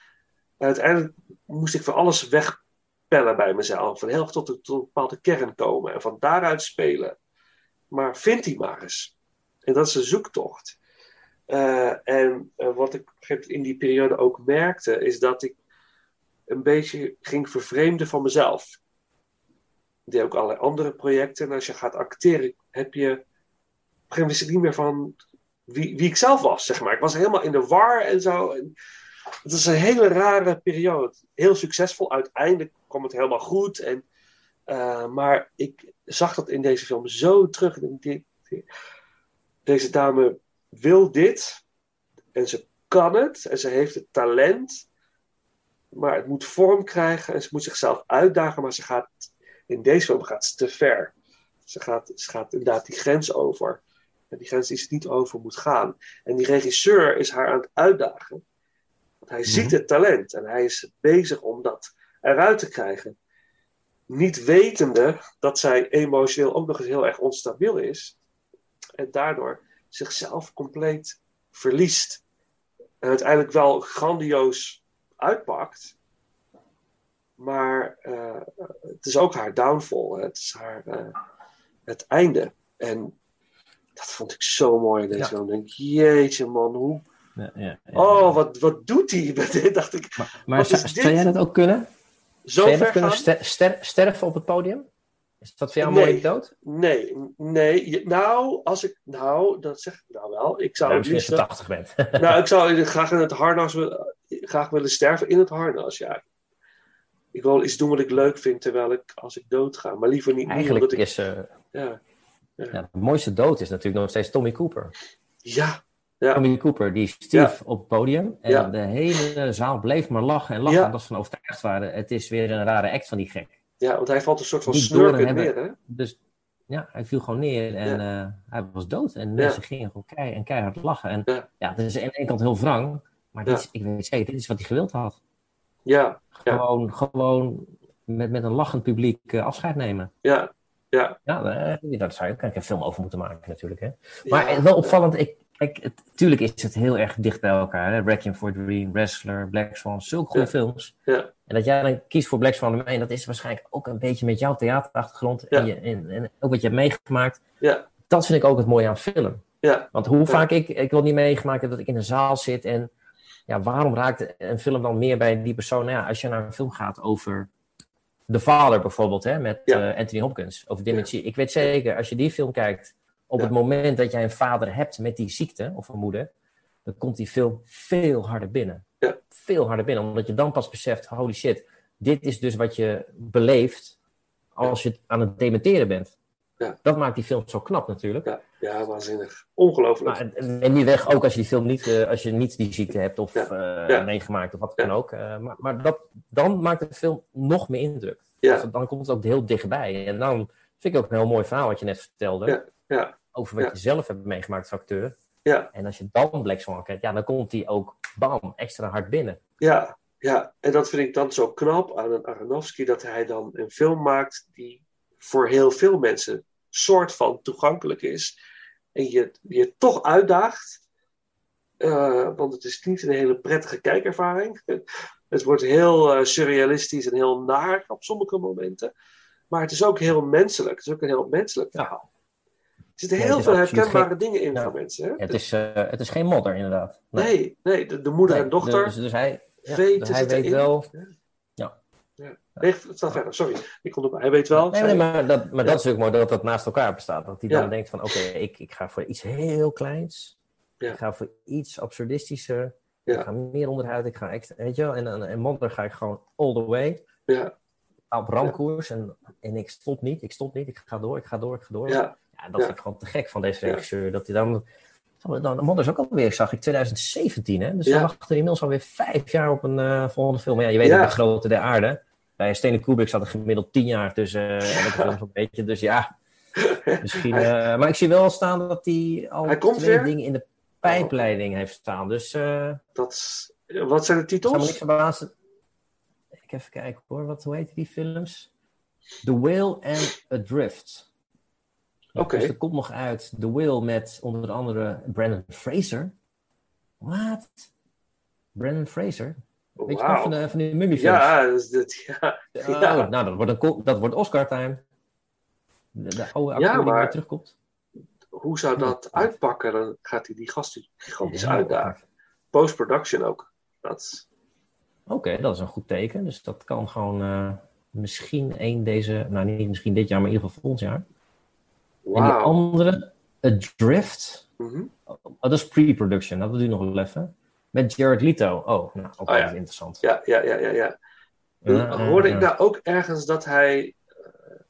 En uiteindelijk moest ik van alles wegpellen bij mezelf. Van heel tot, tot een bepaalde kern komen. En van daaruit spelen. Maar vind die maar eens. En dat is een zoektocht. Eh, en eh, wat ik in die periode ook merkte, is dat ik een beetje ging vervreemden van mezelf. Ik deed ook allerlei andere projecten. En als je gaat acteren, heb je. Op niet meer van wie, wie ik zelf was, zeg maar. Ik was helemaal in de war en zo. Het was een hele rare periode. Heel succesvol. Uiteindelijk kwam het helemaal goed. En, eh, maar ik zag dat in deze film zo terug. Deze dame wil dit. En ze kan het. En ze heeft het talent. Maar het moet vorm krijgen. En ze moet zichzelf uitdagen. Maar ze gaat, in deze film gaat ze te ver. Ze gaat, ze gaat inderdaad die grens over. En die grens die ze niet over moet gaan. En die regisseur is haar aan het uitdagen. Want hij ziet het talent. En hij is bezig om dat eruit te krijgen. Niet wetende dat zij emotioneel ook nog eens heel erg onstabiel is. En daardoor zichzelf compleet verliest. En uiteindelijk wel grandioos uitpakt. Maar eh, het is ook haar downfall. Het is haar eh, het einde. En dat vond ik zo mooi deze Ja. Ik denk, jeetje man, hoe... Ja, ja, ja. Oh, wat, wat doet hij? Dacht ik, Maar zou, jij dat ook kunnen? Zo zou jij dat ver kunnen gaan? ster- ster- sterven op het podium? Is dat voor jou een Nee. mooie dood? Nee, nee. Nou, als ik... Nou, dat zeg ik nou wel. Ik zou Ja, het misschien als liefst... je 80 bent. Nou, ik zou graag in het harnas willen, graag willen sterven in het harnas, ja. Ik wil iets doen wat ik leuk vind terwijl ik, als ik dood ga. Maar liever niet Eigenlijk omdat ik... is eh, Ja, ja, de mooiste dood is natuurlijk nog steeds Tommy Cooper. ja, ja, Tommy Cooper die stierf op het podium en de hele zaal bleef maar lachen en lachen omdat ze van overtuigd waren. Het is weer een rare act van die gek. ja, want hij valt een soort van snurkend neer, hè? Dus ja, hij viel gewoon neer en eh, hij was dood. En mensen gingen gewoon kei en keihard lachen. En Ja. ja, dat is aan de ene kant heel wrang, maar dit is, ik weet zeker, dit is wat hij gewild had. Ja, ja, Gewoon, gewoon met, met een lachend publiek eh, afscheid nemen. ja, ja. Ja, eh, daar zou je ook een film over moeten maken natuurlijk. Hè? Maar Ja. eh, wel opvallend, ik, kijk, het, natuurlijk is het heel erg dicht bij elkaar. Hè? Requiem for Dream, Wrestler, Black Swan, zulke goede Ja. films. Ja. En dat jij dan kiest voor Black Swan nummer 1, dat is waarschijnlijk ook een beetje met jouw theaterachtergrond en, je, en, en ook wat je hebt meegemaakt. Ja, Dat vind ik ook het mooie aan film. ja, Want hoe vaak ik, ik wil niet meegemaakt heb dat ik in een zaal zit en ja, waarom raakt een film dan meer bij die persoon? Nou ja, als je naar een film gaat over The Father bijvoorbeeld, hè, met Ja. eh, Anthony Hopkins, over dementie. Ik weet zeker, als je die film kijkt, op Ja. het moment dat jij een vader hebt met die ziekte, of een moeder, dan komt die film veel harder binnen. Veel harder binnen, omdat je dan pas beseft, holy shit, dit is dus wat je beleeft als je aan het dementeren bent. Ja. Dat maakt die film zo knap natuurlijk. Ja, ja waanzinnig. Ongelooflijk. Maar en- niet weg, ook als je die film niet, eh, als je niet die ziekte hebt of Ja. eh, meegemaakt of wat dan ook. Eh, maar maar dat, dan maakt de film nog meer indruk. Ja. Dus dan komt het ook heel dichtbij. En dan vind ik ook een heel mooi verhaal wat je net vertelde. Ja, ja. Over wat je zelf hebt meegemaakt als acteur. Ja. En als je dan Black Swan kijkt, ja, dan komt die ook bam, extra hard binnen. Ja, ja, en dat vind ik dan zo knap aan een Aronofsky, dat hij dan een film maakt die voor heel veel mensen soort van toegankelijk is. En je, je toch uitdaagt, eh, want het is niet een hele prettige kijkervaring. Het wordt heel eh, surrealistisch en heel naar op sommige momenten. Maar het is ook heel menselijk. Het is ook een heel menselijk verhaal. Er zitten heel veel herkenbare geen- dingen in voor mensen. Hè? Het is, eh, het is geen modder, inderdaad. nee, nee, de, de moeder Nee, en dochter Dus, dus hij, ja, dus hij weet wel. Nee, verder, sorry. Ik kon erbij. Hij weet wel. Nee, nee, maar, dat, maar Ja. dat is ook mooi dat dat naast elkaar bestaat. Dat hij dan Ja. denkt van oké, ik, ik ga voor iets heel kleins. Ja. Ik ga voor iets absurdistischer. Ja. Ik ga meer onderuit. Ik ga extra, weet je wel. En, en, en ga ik gewoon all the way. Ja, Op ramkoers. En, en ik stop niet, ik stop niet. Ik ga door, ik ga door, ik ga door. ja, dat vind ik gewoon te gek van deze regisseur. Dat hij dan... dan is ook alweer, zag ik, 2017. Hè? Dus we wachten inmiddels alweer vijf jaar op een eh, volgende film. Maar ja, je weet het, de grootte der aarde. Bij Stanley Kubrick zat er gemiddeld tien jaar tussen eh, elke film zo'n beetje. Dus ja, misschien... eh, maar ik zie wel staan dat hij al Hij komt twee weer? dingen in de pijpleiding heeft staan. Dus eh dat Wat zijn de ik zou me niks titels? verbazen. Ik even kijken hoor, wat, hoe heet die films? The Whale and Adrift. Oké. Dus er komt nog uit The Whale met onder andere Brandon Fraser. Wat? Brandon Fraser? Weet je nog Wauw. van de, van die mummiefilms? Ja, ja. Oh, ja. nou, dat wordt, een, dat wordt Oscar-time. De, de oude acteur Ja, die weer terugkomt. Hoe zou dat uitpakken? Dan gaat hij die gasten gigantisch uitdagen. Post-production ook. Dat Oké, dat is een goed teken. Dus dat kan gewoon eh, misschien één deze... Nou, niet misschien dit jaar, maar in ieder geval volgend jaar. En die Wauw. andere, Adrift. Mhm. Oh, dat is pre-production, dat duurt nog wel even. Met Jared Leto. Oh, nou, ook Oh, ja. interessant. Ja, ja, ja, ja. ja. Hoorde ik daar ook ergens dat hij eh,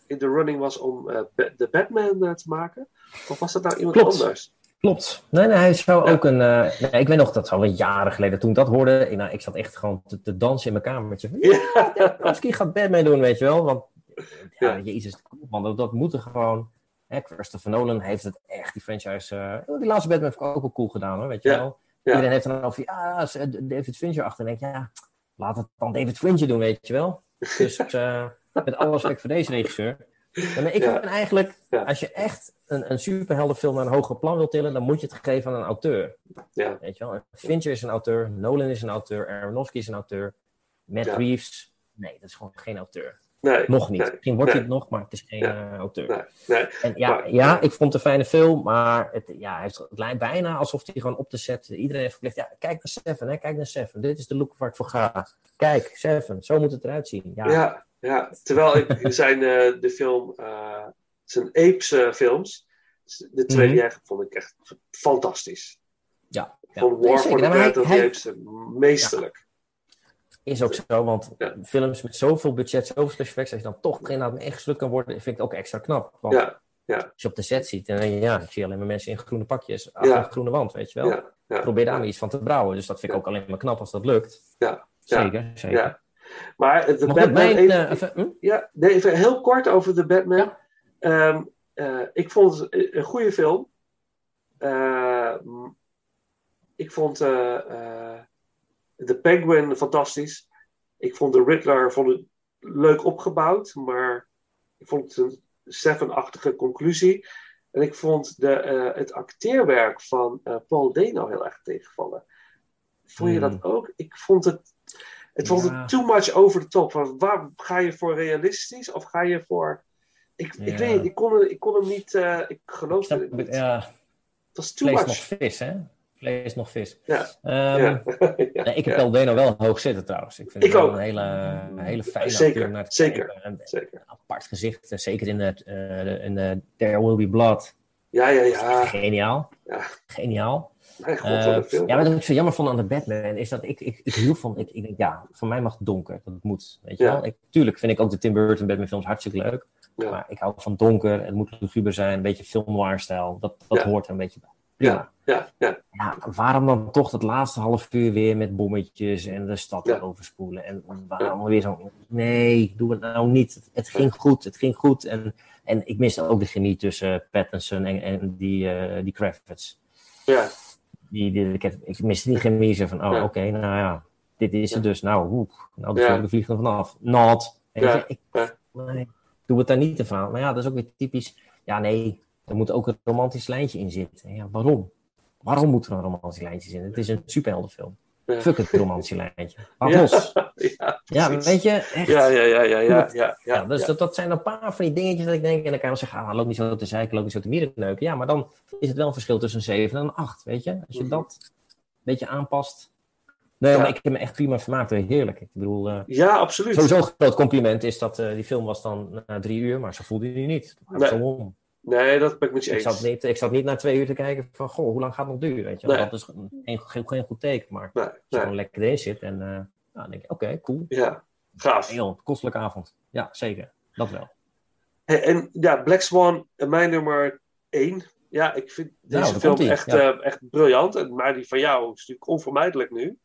in de running was om eh, de Batman eh, te maken? Of was dat nou iemand Klopt. anders? Klopt. Nee, nee, hij zou Ja. ook een... nee, ik weet nog, dat alweer jaren geleden. Toen ik dat hoorde, ik, nou, ik zat echt gewoon te, te dansen in mijn kamertje. Ja, Tarkovsky gaat Batman doen, weet je wel. Want, ja, Ja. jezus, man, dat, dat moet er gewoon... Hè, Christopher Nolan heeft het echt, die franchise... die laatste Batman heeft ook wel cool gedaan, hoor, weet je wel. Ja. Iedereen heeft dan over, ja, eh, David Fincher achter. En ik denk, ja, laat het dan David Fincher doen, weet je wel. Dus eh, met alle respect voor deze regisseur. Ja, maar ik vind eigenlijk, als je echt een, een superheldenfilm naar een hoger plan wil tillen, dan moet je het geven aan een auteur. Ja. Weet je wel? Fincher is een auteur, Nolan is een auteur, Aronofsky is een auteur, Matt. Reeves, nee, dat is gewoon geen auteur. Nee. Nog niet. Nee. Misschien wordt hij het nog, maar het is geen Ja. eh, auteur. En ja, Maar- ja, ik vond het een fijne film, maar het, ja, hij heeft, het lijkt bijna alsof hij gewoon op te zetten. Iedereen heeft verplicht, ja, kijk naar Seven, hè, kijk naar Seven. Dit is de look waar ik voor ga. Kijk, Seven, zo moet het eruit zien. Ja, Ja, ja. terwijl ik zijn eh, de film, eh, zijn Apes films, de twee Mhm. die hij vond ik echt fantastisch. ja, Ik vond Nee, War for the Nou, Planet of hij- the Apes meesterlijk. Is ook zo, want Ja. films met zoveel budget, zoveel special effects, als je dan toch inderdaad ingeslukt kan worden, vind ik het ook extra knap. Want Ja, ja, als je op de set ziet, je, ja, ik zie alleen maar mensen in groene pakjes, achter een groene wand, weet je wel. Probeer daar maar iets van te brouwen. Dus dat vind ik ook alleen maar knap als dat lukt. Ja, Zeker, zeker. ja. Maar de Batman... mijn, even- eh, even, hm? Ja, nee, even heel kort over de Batman. Ehm, eh, ik vond het een goede film. M- ik vond eh, de Penguin fantastisch. Ik vond de Riddler vond het leuk opgebouwd, maar ik vond het een Seven-achtige conclusie. En ik vond de, eh, het acteerwerk van eh, Paul Dano heel erg tegenvallen. Vond je Hmm. dat ook? Ik vond het, het vond het too much over the top. Van, waar, ga je voor realistisch of ga je voor... Ik, ik weet niet, ik kon, ik kon hem niet... eh, ik geloofde Snap het niet. ja, Het was too vlees much. nog vis, hè? Vlees nog vis. Ja. Ehm, Ja. nee, ik heb. El Dano wel hoog zitten trouwens. Ik vind Ik het wel ook. een hele, een hele fijne Zeker, naar zeker. En zeker. Een apart gezicht, eh, zeker in, eh, in eh, There Will Be Blood. Ja, ja, ja. Geniaal. Ja. Geniaal. God, Eh, film. ja, wat ik zo jammer vond aan de Batman is dat ik, ik, ik hield van, ik, ik denk, ja, voor mij mag het donker, dat moet, weet je Ja. wel. Ik, tuurlijk vind ik ook de Tim Burton Batman films hartstikke leuk, Ja. maar ik hou van donker, het moet luguber zijn, een beetje film noir stijl, dat, dat Ja. hoort er een beetje bij. Prima. Ja, ja, Ja, waarom dan toch dat laatste half uur weer met bommetjes en de stad overspoelen? En waarom weer zo... Nee, doe het nou niet. Het, ging goed, het ging goed. En, en ik miste ook de chemie tussen Pattinson en, en die, eh die Kravitz. ja. Die, die, ik, ik miste die chemie. Zo van, oh, oké, nou ja. Dit is het dus. Nou, oeh, nou de Ja. vliegt er vanaf. Not. Ik, nee, doe het daar niet te van. Maar ja, dat is ook weer typisch. Ja, nee, er moet ook een romantisch lijntje in zitten. Ja, waarom? Waarom moet er een romantisch lijntje in? Het is een superheldenfilm. Ja. Fuck het romantische lijntje. Laat Ja. los. Ja, weet je, echt. Ja, ja, ja, ja, ja, ja, Ja, dus. Dat, dat zijn een paar van die dingetjes dat ik denk. En dan kan je zeggen, ah, loop niet zo te zeiken, loop niet zo te mierenneuken. Ja, maar dan is het wel een verschil tussen een 7 en een 8, weet je. Als je Mhm. dat een beetje aanpast. Nee, maar ik heb me echt prima vermaakt. Heerlijk. Ik bedoel, eh, Ja, absoluut. sowieso een groot compliment is dat eh, die film was dan na drie uur, maar zo voelde die niet. Nee. Zo om. Nee, dat ben ik met je Ik eens. zat, niet, ik zat niet na twee uur te kijken van, goh, hoe lang gaat het nog duren? Weet je? Nee. Dat is geen, geen, geen goed teken, maar Nee, als je nee. gewoon lekker erin zit en uh, nou, dan denk je, oké, cool. Ja, gaaf. Heel kostelijke avond. Ja, zeker. Dat wel. Hey, en ja, Black Swan, eh, mijn nummer één. Ja, ik vind deze Nou, daar film echt, ja. eh, echt briljant. En, maar die van jou is natuurlijk onvermijdelijk nu.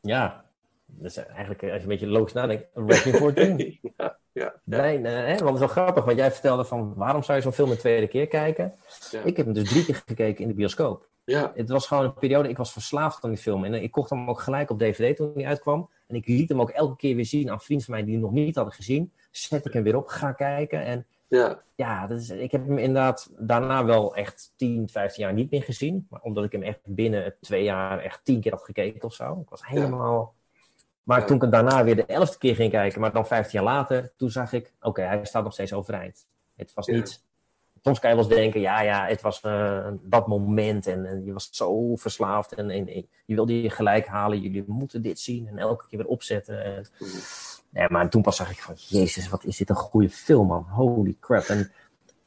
Ja, dus eigenlijk, als je een beetje logisch nadenkt, een Wrecking for ja, ja, Nee, nee, hè, want het is wel grappig, want jij vertelde van waarom zou je zo'n film een tweede keer kijken? Ja. Ik heb hem dus drie keer gekeken in de bioscoop. ja, Het was gewoon een periode, ik was verslaafd aan die film. En ik kocht hem ook gelijk op DVD toen hij uitkwam. En ik liet hem ook elke keer weer zien aan vrienden van mij die hem nog niet hadden gezien. Zet ik hem weer op, ga kijken. En ja, ja, dat is, ik heb hem inderdaad daarna wel echt 10, 15 jaar niet meer gezien. Maar omdat ik hem echt binnen twee jaar echt tien keer had gekeken of zo. Ik was helemaal... Maar Ja. toen ik hem daarna weer de elfde keer ging kijken, maar dan 15 jaar later, toen zag ik, oké, hij staat nog steeds overeind. Het was Ja. niet... Soms kan je wel eens denken, ja, ja, het was eh, dat moment en, en je was zo verslaafd en, en, en je wilde je gelijk halen. Jullie moeten dit zien en elke keer weer opzetten. En, nee, maar toen pas zag ik van, jezus, wat is dit een goede film, man. Holy crap. En,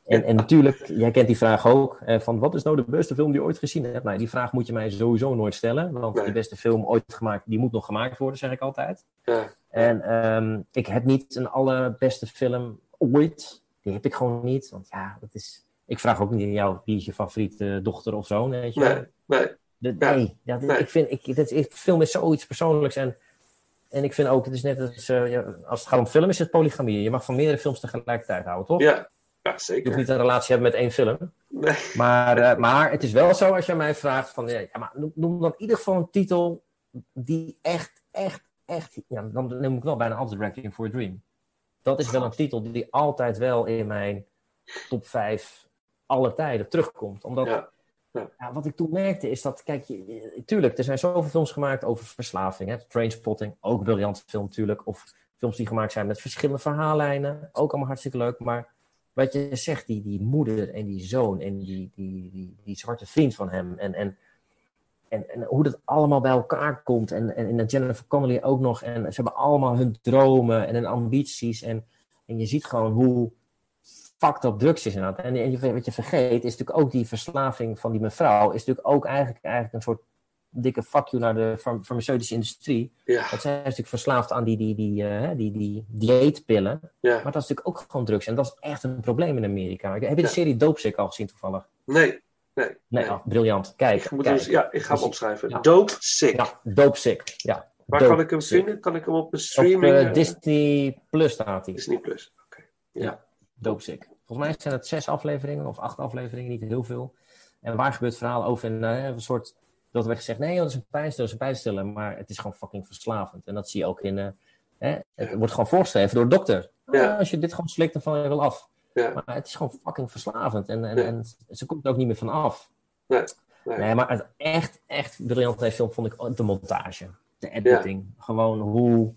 en, en natuurlijk, jij kent die vraag ook, eh, van wat is nou de beste film die je ooit gezien hebt? Nou, die vraag moet je mij sowieso nooit stellen, want Nee. de beste film ooit gemaakt, die moet nog gemaakt worden, zeg ik altijd. ja, En ehm, ik heb niet een allerbeste film ooit. Die heb ik gewoon niet. Want ja, dat is. Ik vraag ook niet aan jou wie is je favoriete dochter of zoon. Weet je? nee, nee, De- Ja. nee, ik vind. Ik, ik, film is zoiets persoonlijks. En, en ik vind ook, het is net als. eh, als het gaat om film, is het polygamie. Je mag van meerdere films tegelijkertijd houden, toch? ja, ja, Je hoeft zeker. niet een relatie te hebben met één film. Nee, Maar, eh, maar het is wel zo als je mij vraagt van, ja, maar noem, noem dan in ieder geval een titel die echt, echt, echt, ja, dan neem ik wel bijna altijd Wrecking for a Dream. Dat is wel een titel die altijd wel in mijn top 5 alle tijden terugkomt. Omdat, Ja, ja, wat ik toen merkte is dat, kijk, je, je- tuurlijk, er zijn zoveel films gemaakt over verslaving. Hè? Trainspotting, ook een briljante film natuurlijk. Of films die gemaakt zijn met verschillende verhaallijnen, ook allemaal hartstikke leuk. Maar wat je zegt, die, die moeder en die zoon en die, die, die, die zwarte vriend van hem. En, en, en, en hoe dat allemaal bij elkaar komt. En, en, en Jennifer Connelly ook nog. En ze hebben allemaal hun dromen en hun ambities. En, en je ziet gewoon hoe fucked up drugs is. En, en wat je vergeet is natuurlijk ook die verslaving van die mevrouw. Is natuurlijk ook eigenlijk, eigenlijk een soort dikke fuck you naar de farm- farmaceutische industrie. ja, Want zij is natuurlijk verslaafd aan die, die, die, eh, die, die dieetpillen. ja. Maar dat is natuurlijk ook gewoon drugs. En dat is echt een probleem in Amerika. Heb je de Ja. serie Dopesick al gezien toevallig? Nee, nee. Nee, oh, briljant. Kijk, Ik moet kijk. dus- ja, ik ga hem Dus- opschrijven. ja. Dope Sick. Ja, Dopesick. Ja. Waar Dope kan ik hem Sick. vinden? Kan ik hem op een Op streaming? eh, eh, Disney Plus staat hij. Disney Plus. Oké. Ja, Dopesick. Volgens mij zijn het zes afleveringen of acht afleveringen, niet heel veel. En waar gebeurt het verhaal over een, een soort... Dat werd gezegd, nee, joh, dat is een pijnstiller, dat is een pijnstiller. Maar het is gewoon fucking verslavend. En dat zie je ook in... eh, hè, het wordt gewoon voorgeschreven door de dokter. Ja. Ah, als je dit gewoon slikt, dan val je wel af. Ja, Maar het is gewoon fucking verslavend. En, en, en ze komt er ook niet meer van af. nee, nee. Nee, maar het echt, echt briljant deze film vond ik de montage. De editing. Gewoon hoe,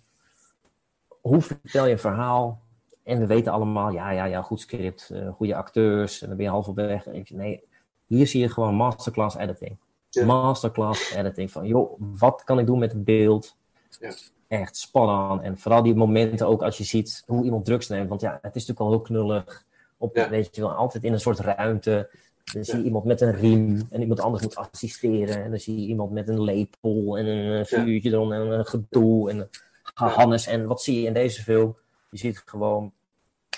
hoe vertel je een verhaal? En we weten allemaal, ja, ja, ja, goed script, eh, goede acteurs. En dan ben je half op weg. En ik- Nee, hier zie je gewoon masterclass editing. Ja. Masterclass editing. Van, joh, wat kan ik doen met het beeld? Ja. Echt spannend. En vooral die momenten ook als je ziet hoe iemand drugs neemt. Want ja, het is natuurlijk al heel knullig. Op, Ja. Weet je wel, altijd in een soort ruimte. Dan zie je iemand met een riem en iemand anders moet assisteren. En dan zie je iemand met een lepel en een eh, vuurtje erom en een gedoe en een gehannes. En wat zie je in deze film? Je ziet gewoon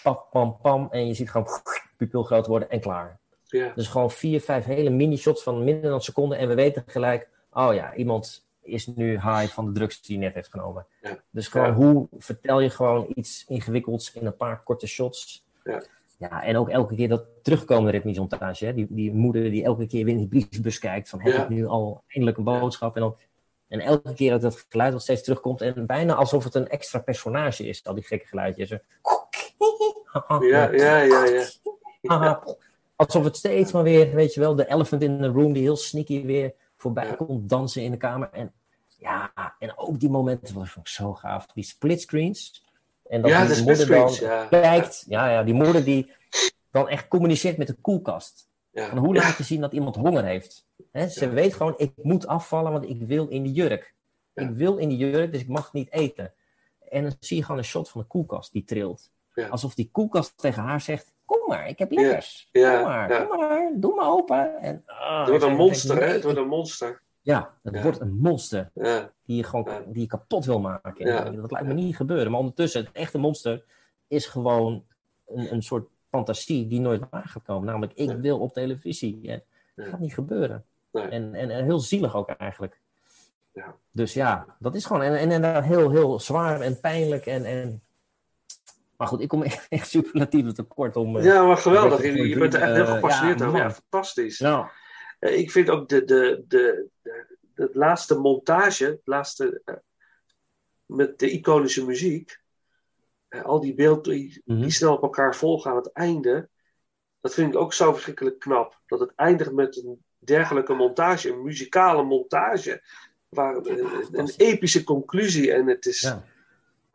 pam, pam, pam. En je ziet gewoon pupil groot worden en klaar. Ja. Dus gewoon vier, vijf hele mini-shots van minder dan een seconde. En we weten gelijk, oh ja, iemand is nu high van de drugs die hij net heeft genomen. Ja. Dus gewoon, Ja. hoe vertel je gewoon iets ingewikkelds in een paar korte shots? Ja. Ja, en ook elke keer dat terugkomende ritmische montage. Hè? Die, die moeder die elke keer weer in die briefbus kijkt. Van, heb Ja. ik nu al eindelijk een boodschap? En, dan, en elke keer dat dat geluid wat steeds terugkomt. En bijna alsof het een extra personage is. Al die gekke geluidjes. Zo. Ja, ja, ja, ja. Alsof het steeds maar weer, weet je wel, de elephant in the room die heel sneaky weer voorbij komt dansen in de kamer. En ja, en ook die momenten, vond ik zo gaaf. Die splitscreens. En dat Ja, die de moeder dan ja. kijkt. Ja, ja, die moeder die dan echt communiceert met de koelkast. Ja. En hoe laat je zien dat iemand honger heeft? Ze weet gewoon, ik moet afvallen, want ik wil in de jurk. Ik wil in die jurk, dus ik mag niet eten. En dan zie je gewoon een shot van de koelkast die trilt. Ja. Alsof die koelkast tegen haar zegt: Kom maar, ik heb lekkers. Ja, Kom maar, ja. kom maar, doe maar open. En, ah, Het wordt en een monster, hè? Het wordt een monster. Ja, het wordt een monster Ja. die je gewoon die je kapot wil maken. Dat lijkt me niet gebeuren. Maar ondertussen, het echte monster is gewoon een, een soort fantasie die nooit waar gaat komen. Namelijk, ik wil op televisie. Dat gaat niet gebeuren. Nee. En, en, en heel zielig ook eigenlijk. Ja. Dus ja, dat is gewoon en, en heel, heel zwaar en pijnlijk. En, en... Maar goed, ik kom echt, superlatief tekort om... eh, Ja, maar geweldig. Je, bent er echt heel eh, gepassioneerd ja, over. Ja, fantastisch. Nou, Eh, Ik vind ook de, de, de, de, de laatste montage, het laatste, met de iconische muziek, al die beelden die, Mhm. snel op elkaar volgen aan het einde, dat vind ik ook zo verschrikkelijk knap. Dat het eindigt met een dergelijke montage, een muzikale montage, waar een epische conclusie en het is, ja.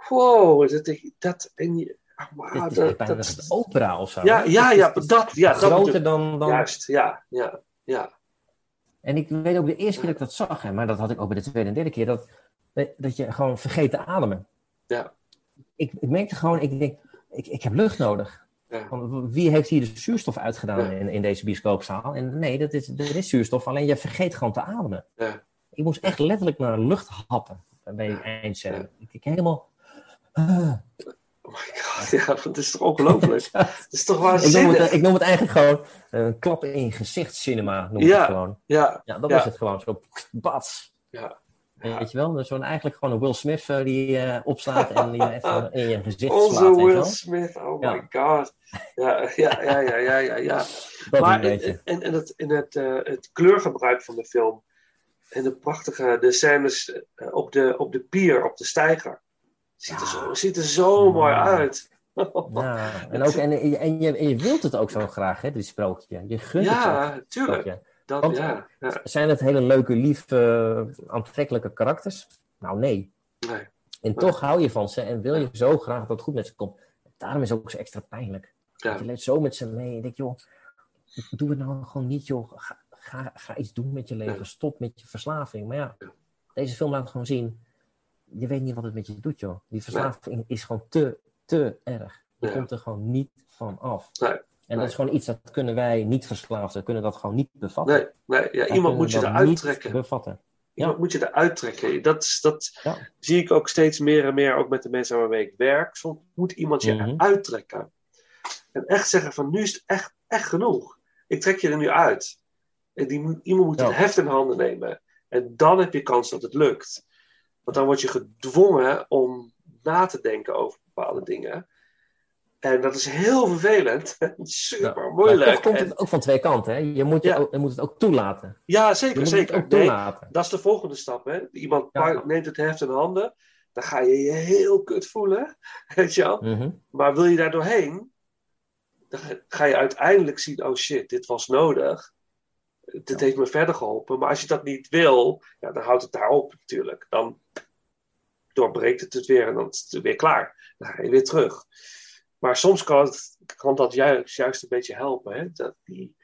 Wow, dat, dat, en je, ah, is dat- echt bijna dat- een opera of zo. ja, hè? ja, is- ja, is dat, ja, dat groter dan, dan... juist, ja, ja, ja. En ik weet ook de eerste keer dat ik dat zag, hè, maar dat had ik ook bij de tweede en derde keer, dat, dat je gewoon vergeet te ademen. Ja. Ik, ik merkte gewoon, ik denk, ik, ik heb lucht nodig. Ja. Want wie heeft hier de zuurstof uitgedaan Ja. in, in deze bioscoopzaal? En nee, dat is, er is zuurstof, alleen je vergeet gewoon te ademen. Ja. Ik moest echt letterlijk naar lucht happen bij die eindscène. Ik, ik helemaal... Oh my god, ja, dat is toch ongelooflijk? Ja. Dat is toch ik, noem waanzinnig? het, ik noem het eigenlijk gewoon een klap in je gezicht cinema. Noem Ja. het gewoon. Ja, Ja, dat Ja. is het gewoon. Zo, bats. ja. Weet je wel? Zo'n, eigenlijk gewoon een Will Smith eh, die eh, opslaat en die even in je gezicht Onze slaat. Je Will? Smith, oh Ja. my god. Ja, ja, ja, ja, ja, ja. ja. Maar een beetje. en, en, het, en het, eh, het kleurgebruik van de film en de prachtige de scènes eh, op, de, op de pier, op de steiger. Ziet er zo, ziet er zo mooi uit. Ja, en, ook, en, en, je, en, je, wilt het ook zo graag, hè, dit sprookje. Je gunt het Ja, tuurlijk. Dat, Want- ja, ja. Zijn het hele leuke, lief, eh, aantrekkelijke karakters? Nou, nee. Nee. En toch hou je van ze en wil je zo graag dat het goed met ze komt. Daarom is het ook zo extra pijnlijk. Ja. Je leeft zo met ze mee en je denkt, joh, doe het nou gewoon niet, joh. Ga, ga, ga iets doen met je leven. Ja. Stop met je verslaving. Maar ja, Ja. deze film laat gewoon zien, je weet niet wat het met je doet, joh. Die verslaving is gewoon te, te erg. Je Ja. komt er gewoon niet van af. Nee, En nee. dat is gewoon iets dat kunnen wij niet verslaafden, kunnen dat gewoon niet bevatten. Nee, nee ja, iemand moet je eruit trekken. bevatten. Iemand moet je eruit trekken. Dat, dat Ja. zie ik ook steeds meer en meer, ook met de mensen waarmee ik werk. Soms moet iemand je Mhm. eruit trekken. En echt zeggen van, nu is het echt, echt genoeg. Ik trek je er nu uit. En die, iemand moet het heft in handen nemen. En dan heb je kans dat het lukt. Want dan word je gedwongen om na te denken over bepaalde dingen. En dat is heel vervelend. Super Maar moeilijk. toch komt En- het ook van twee kanten. Hè? Je, moet je, Ja. ook, je moet het ook toelaten. ja, Je zeker, moet zeker. het ook Nee, toelaten. dat is de volgende stap. Hè? Iemand Ja. neemt het heft in handen. Dan ga je je heel kut voelen. Weet je wel? Mhm. Maar wil je daar doorheen? Dan ga je uiteindelijk zien: oh shit, dit was nodig. Dit heeft me verder geholpen. Maar als je dat niet wil, ja, dan houdt het daarop natuurlijk. Dan doorbreekt het het weer en dan is het weer klaar. Dan ga je weer terug. Maar soms kan, het, kan dat juist, juist een beetje helpen. Hè? Dat, die,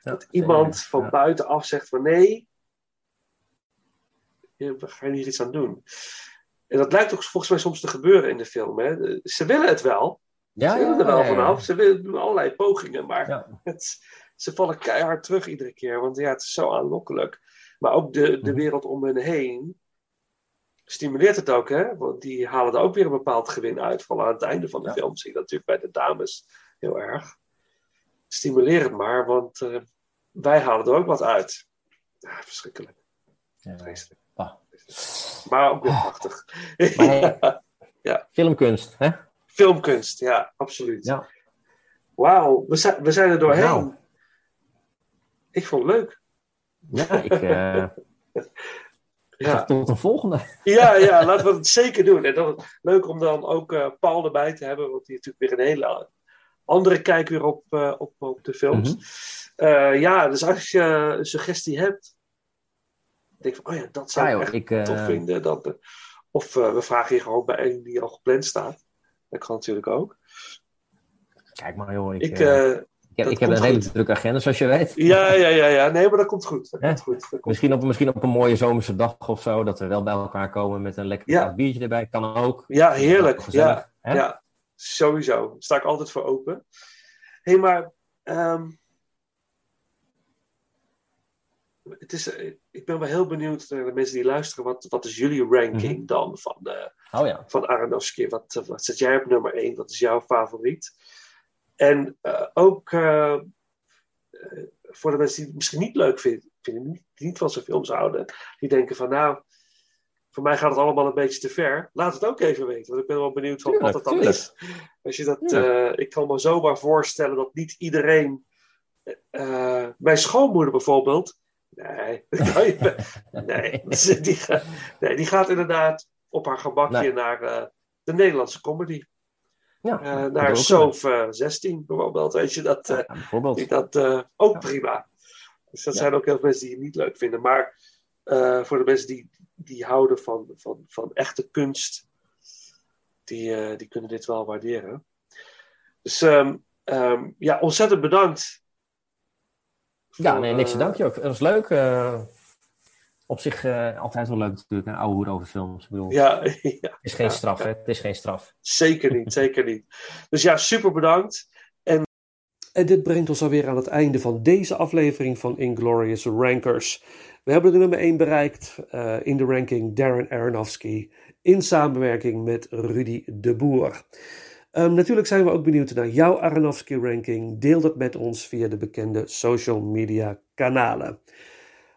Ja, dat iemand van buitenaf zegt van nee, ga je hier iets aan doen? En dat lijkt ook volgens mij soms te gebeuren in de film. Hè? Ze willen het wel. Ze willen er wel vanaf. Ze willen doen allerlei pogingen, maar het, ze vallen keihard terug iedere keer. Want ja, het is zo aanlokkelijk. Maar ook de, Mhm. de wereld om hen heen stimuleert het ook, hè? Want die halen er ook weer een bepaald gewin uit. Vooral aan het einde van de Ja. film zie je dat natuurlijk bij de dames heel erg. Stimuleer het maar, want eh, wij halen er ook wat uit. Ja, verschrikkelijk. Ja. Vreselijk. Ah. Maar ook weer prachtig. Hey, Filmkunst, hè? Filmkunst, ja, absoluut. Ja. Wauw, we zijn, we zijn er doorheen. Nou. Ik vond het leuk. Ja, ik. eh, Ja. Tot een volgende. Ja, ja, laten we het zeker doen. En dan leuk om dan ook eh, Paul erbij te hebben, want die heeft natuurlijk weer een hele andere kijk weer op, eh, op, op de films. Mhm. Ja, dus als je een suggestie hebt, denk van, oh ja, dat zou Ja, ik echt ik, tof vinden. Dat, of we vragen je gewoon bij een die al gepland staat. Dat kan natuurlijk ook. Kijk maar, joh. Ik, Ik, ik heb, dat ik heb een hele drukke agenda, zoals je weet. ja, ja, ja, ja, nee, maar dat komt goed. Dat komt goed. Dat Misschien op, misschien op een mooie zomerse dag of zo, dat we wel bij elkaar komen met een lekker Ja. biertje erbij. Kan ook. Ja, heerlijk. Ja, ja, sowieso. Daar sta ik altijd voor open. Hé, hey, maar ehm, het is, ik ben wel heel benieuwd naar de mensen die luisteren. Wat, wat is jullie ranking Mhm. dan van, eh, Oh ja. van Aronofsky? Wat, wat zet jij op nummer 1? Wat is jouw favoriet? En eh, ook eh, eh, voor de mensen die het misschien niet leuk vinden, vinden niet, die niet van zijn films houden, die denken van nou, voor mij gaat het allemaal een beetje te ver. Laat het ook even weten, want ik ben wel benieuwd van wat het dan tuurlijk. is. Als je dat, ik kan me zomaar voorstellen dat niet iedereen, mijn schoonmoeder bijvoorbeeld, nee, nee, die, gaat- nee, die gaat inderdaad op haar gebakje Nee. naar de Nederlandse comedy. Ja, Eh, dat naar ook eh, 16 bijvoorbeeld. Weet je, dat, eh, Ja, bijvoorbeeld. vind ik dat eh, ook prima. Dus dat zijn ook heel veel mensen die het niet leuk vinden. Maar eh, voor de mensen die, die houden van, van, van echte kunst, die, eh, die kunnen dit wel waarderen. Dus ehm, ehm, ja, ontzettend bedankt. Ja, nee, niks te eh, danken. joh. Het was leuk. Op zich eh, altijd wel leuk natuurlijk, een oude hoer over films. Ik bedoel, Ja, ja, het is geen ja, straf, ja. hè? Het is geen straf. Zeker niet, zeker niet. Dus ja, super bedankt. En, en dit brengt ons alweer aan het einde van deze aflevering van Inglorious Rankers. We hebben de nummer 1 bereikt eh, in de ranking Darren Aronofsky in samenwerking met Rudy de Boer. Ehm, natuurlijk zijn we ook benieuwd naar jouw Aronofsky ranking. Deel dat met ons via de bekende social media kanalen.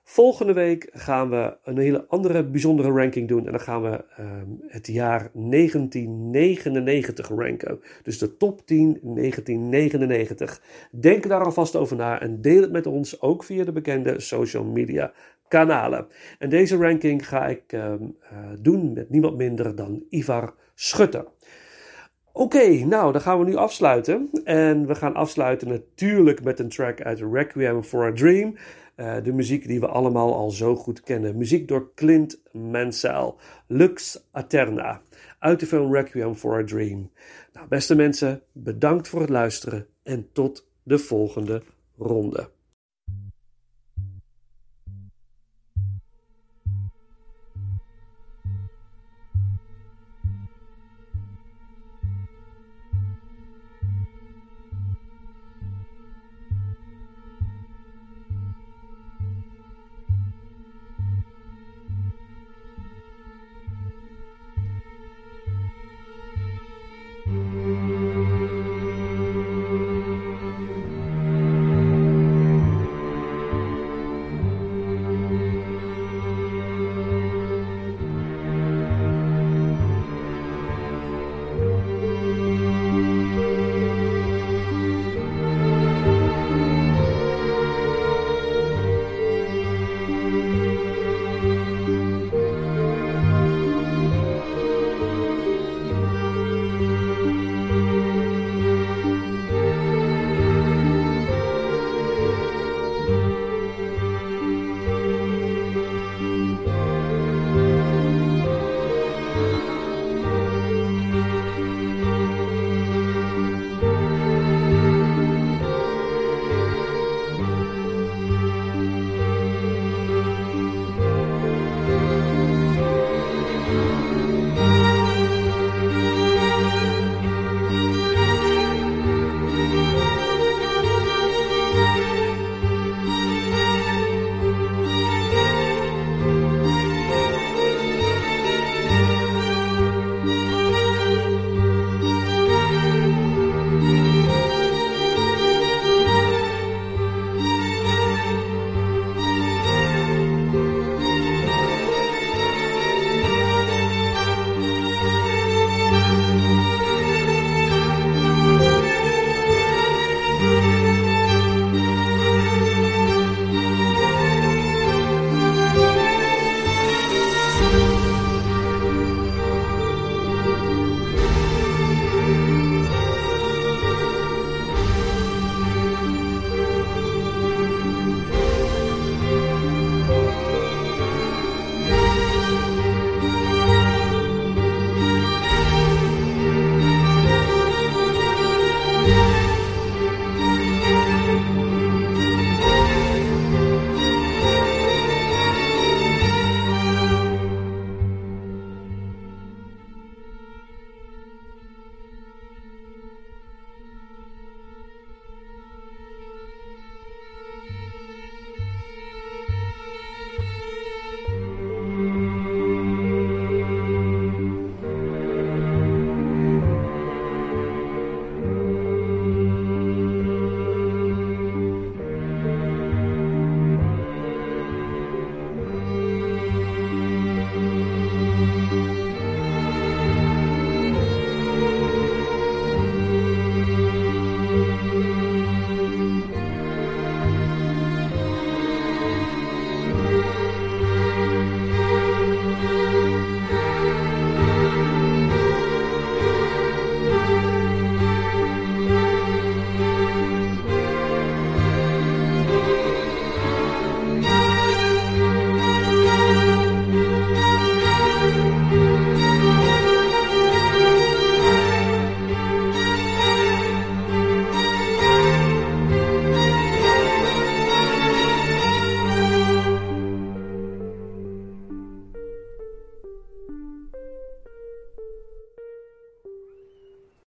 Volgende week gaan we een hele andere bijzondere ranking doen. En dan gaan we ehm, het jaar 1999 ranken. Dus de top 10 1999. Denk daar alvast over na en deel het met ons ook via de bekende social media kanalen. En deze ranking ga ik ehm, eh, doen met niemand minder dan Ivar Schutter. Oké, nou dan gaan we nu afsluiten. En we gaan afsluiten natuurlijk met een track uit Requiem for a Dream. Eh, de muziek die we allemaal al zo goed kennen. Muziek door Clint Mansell. Lux Aterna. Uit de film Requiem for a Dream. Nou, beste mensen, bedankt voor het luisteren. En tot de volgende ronde.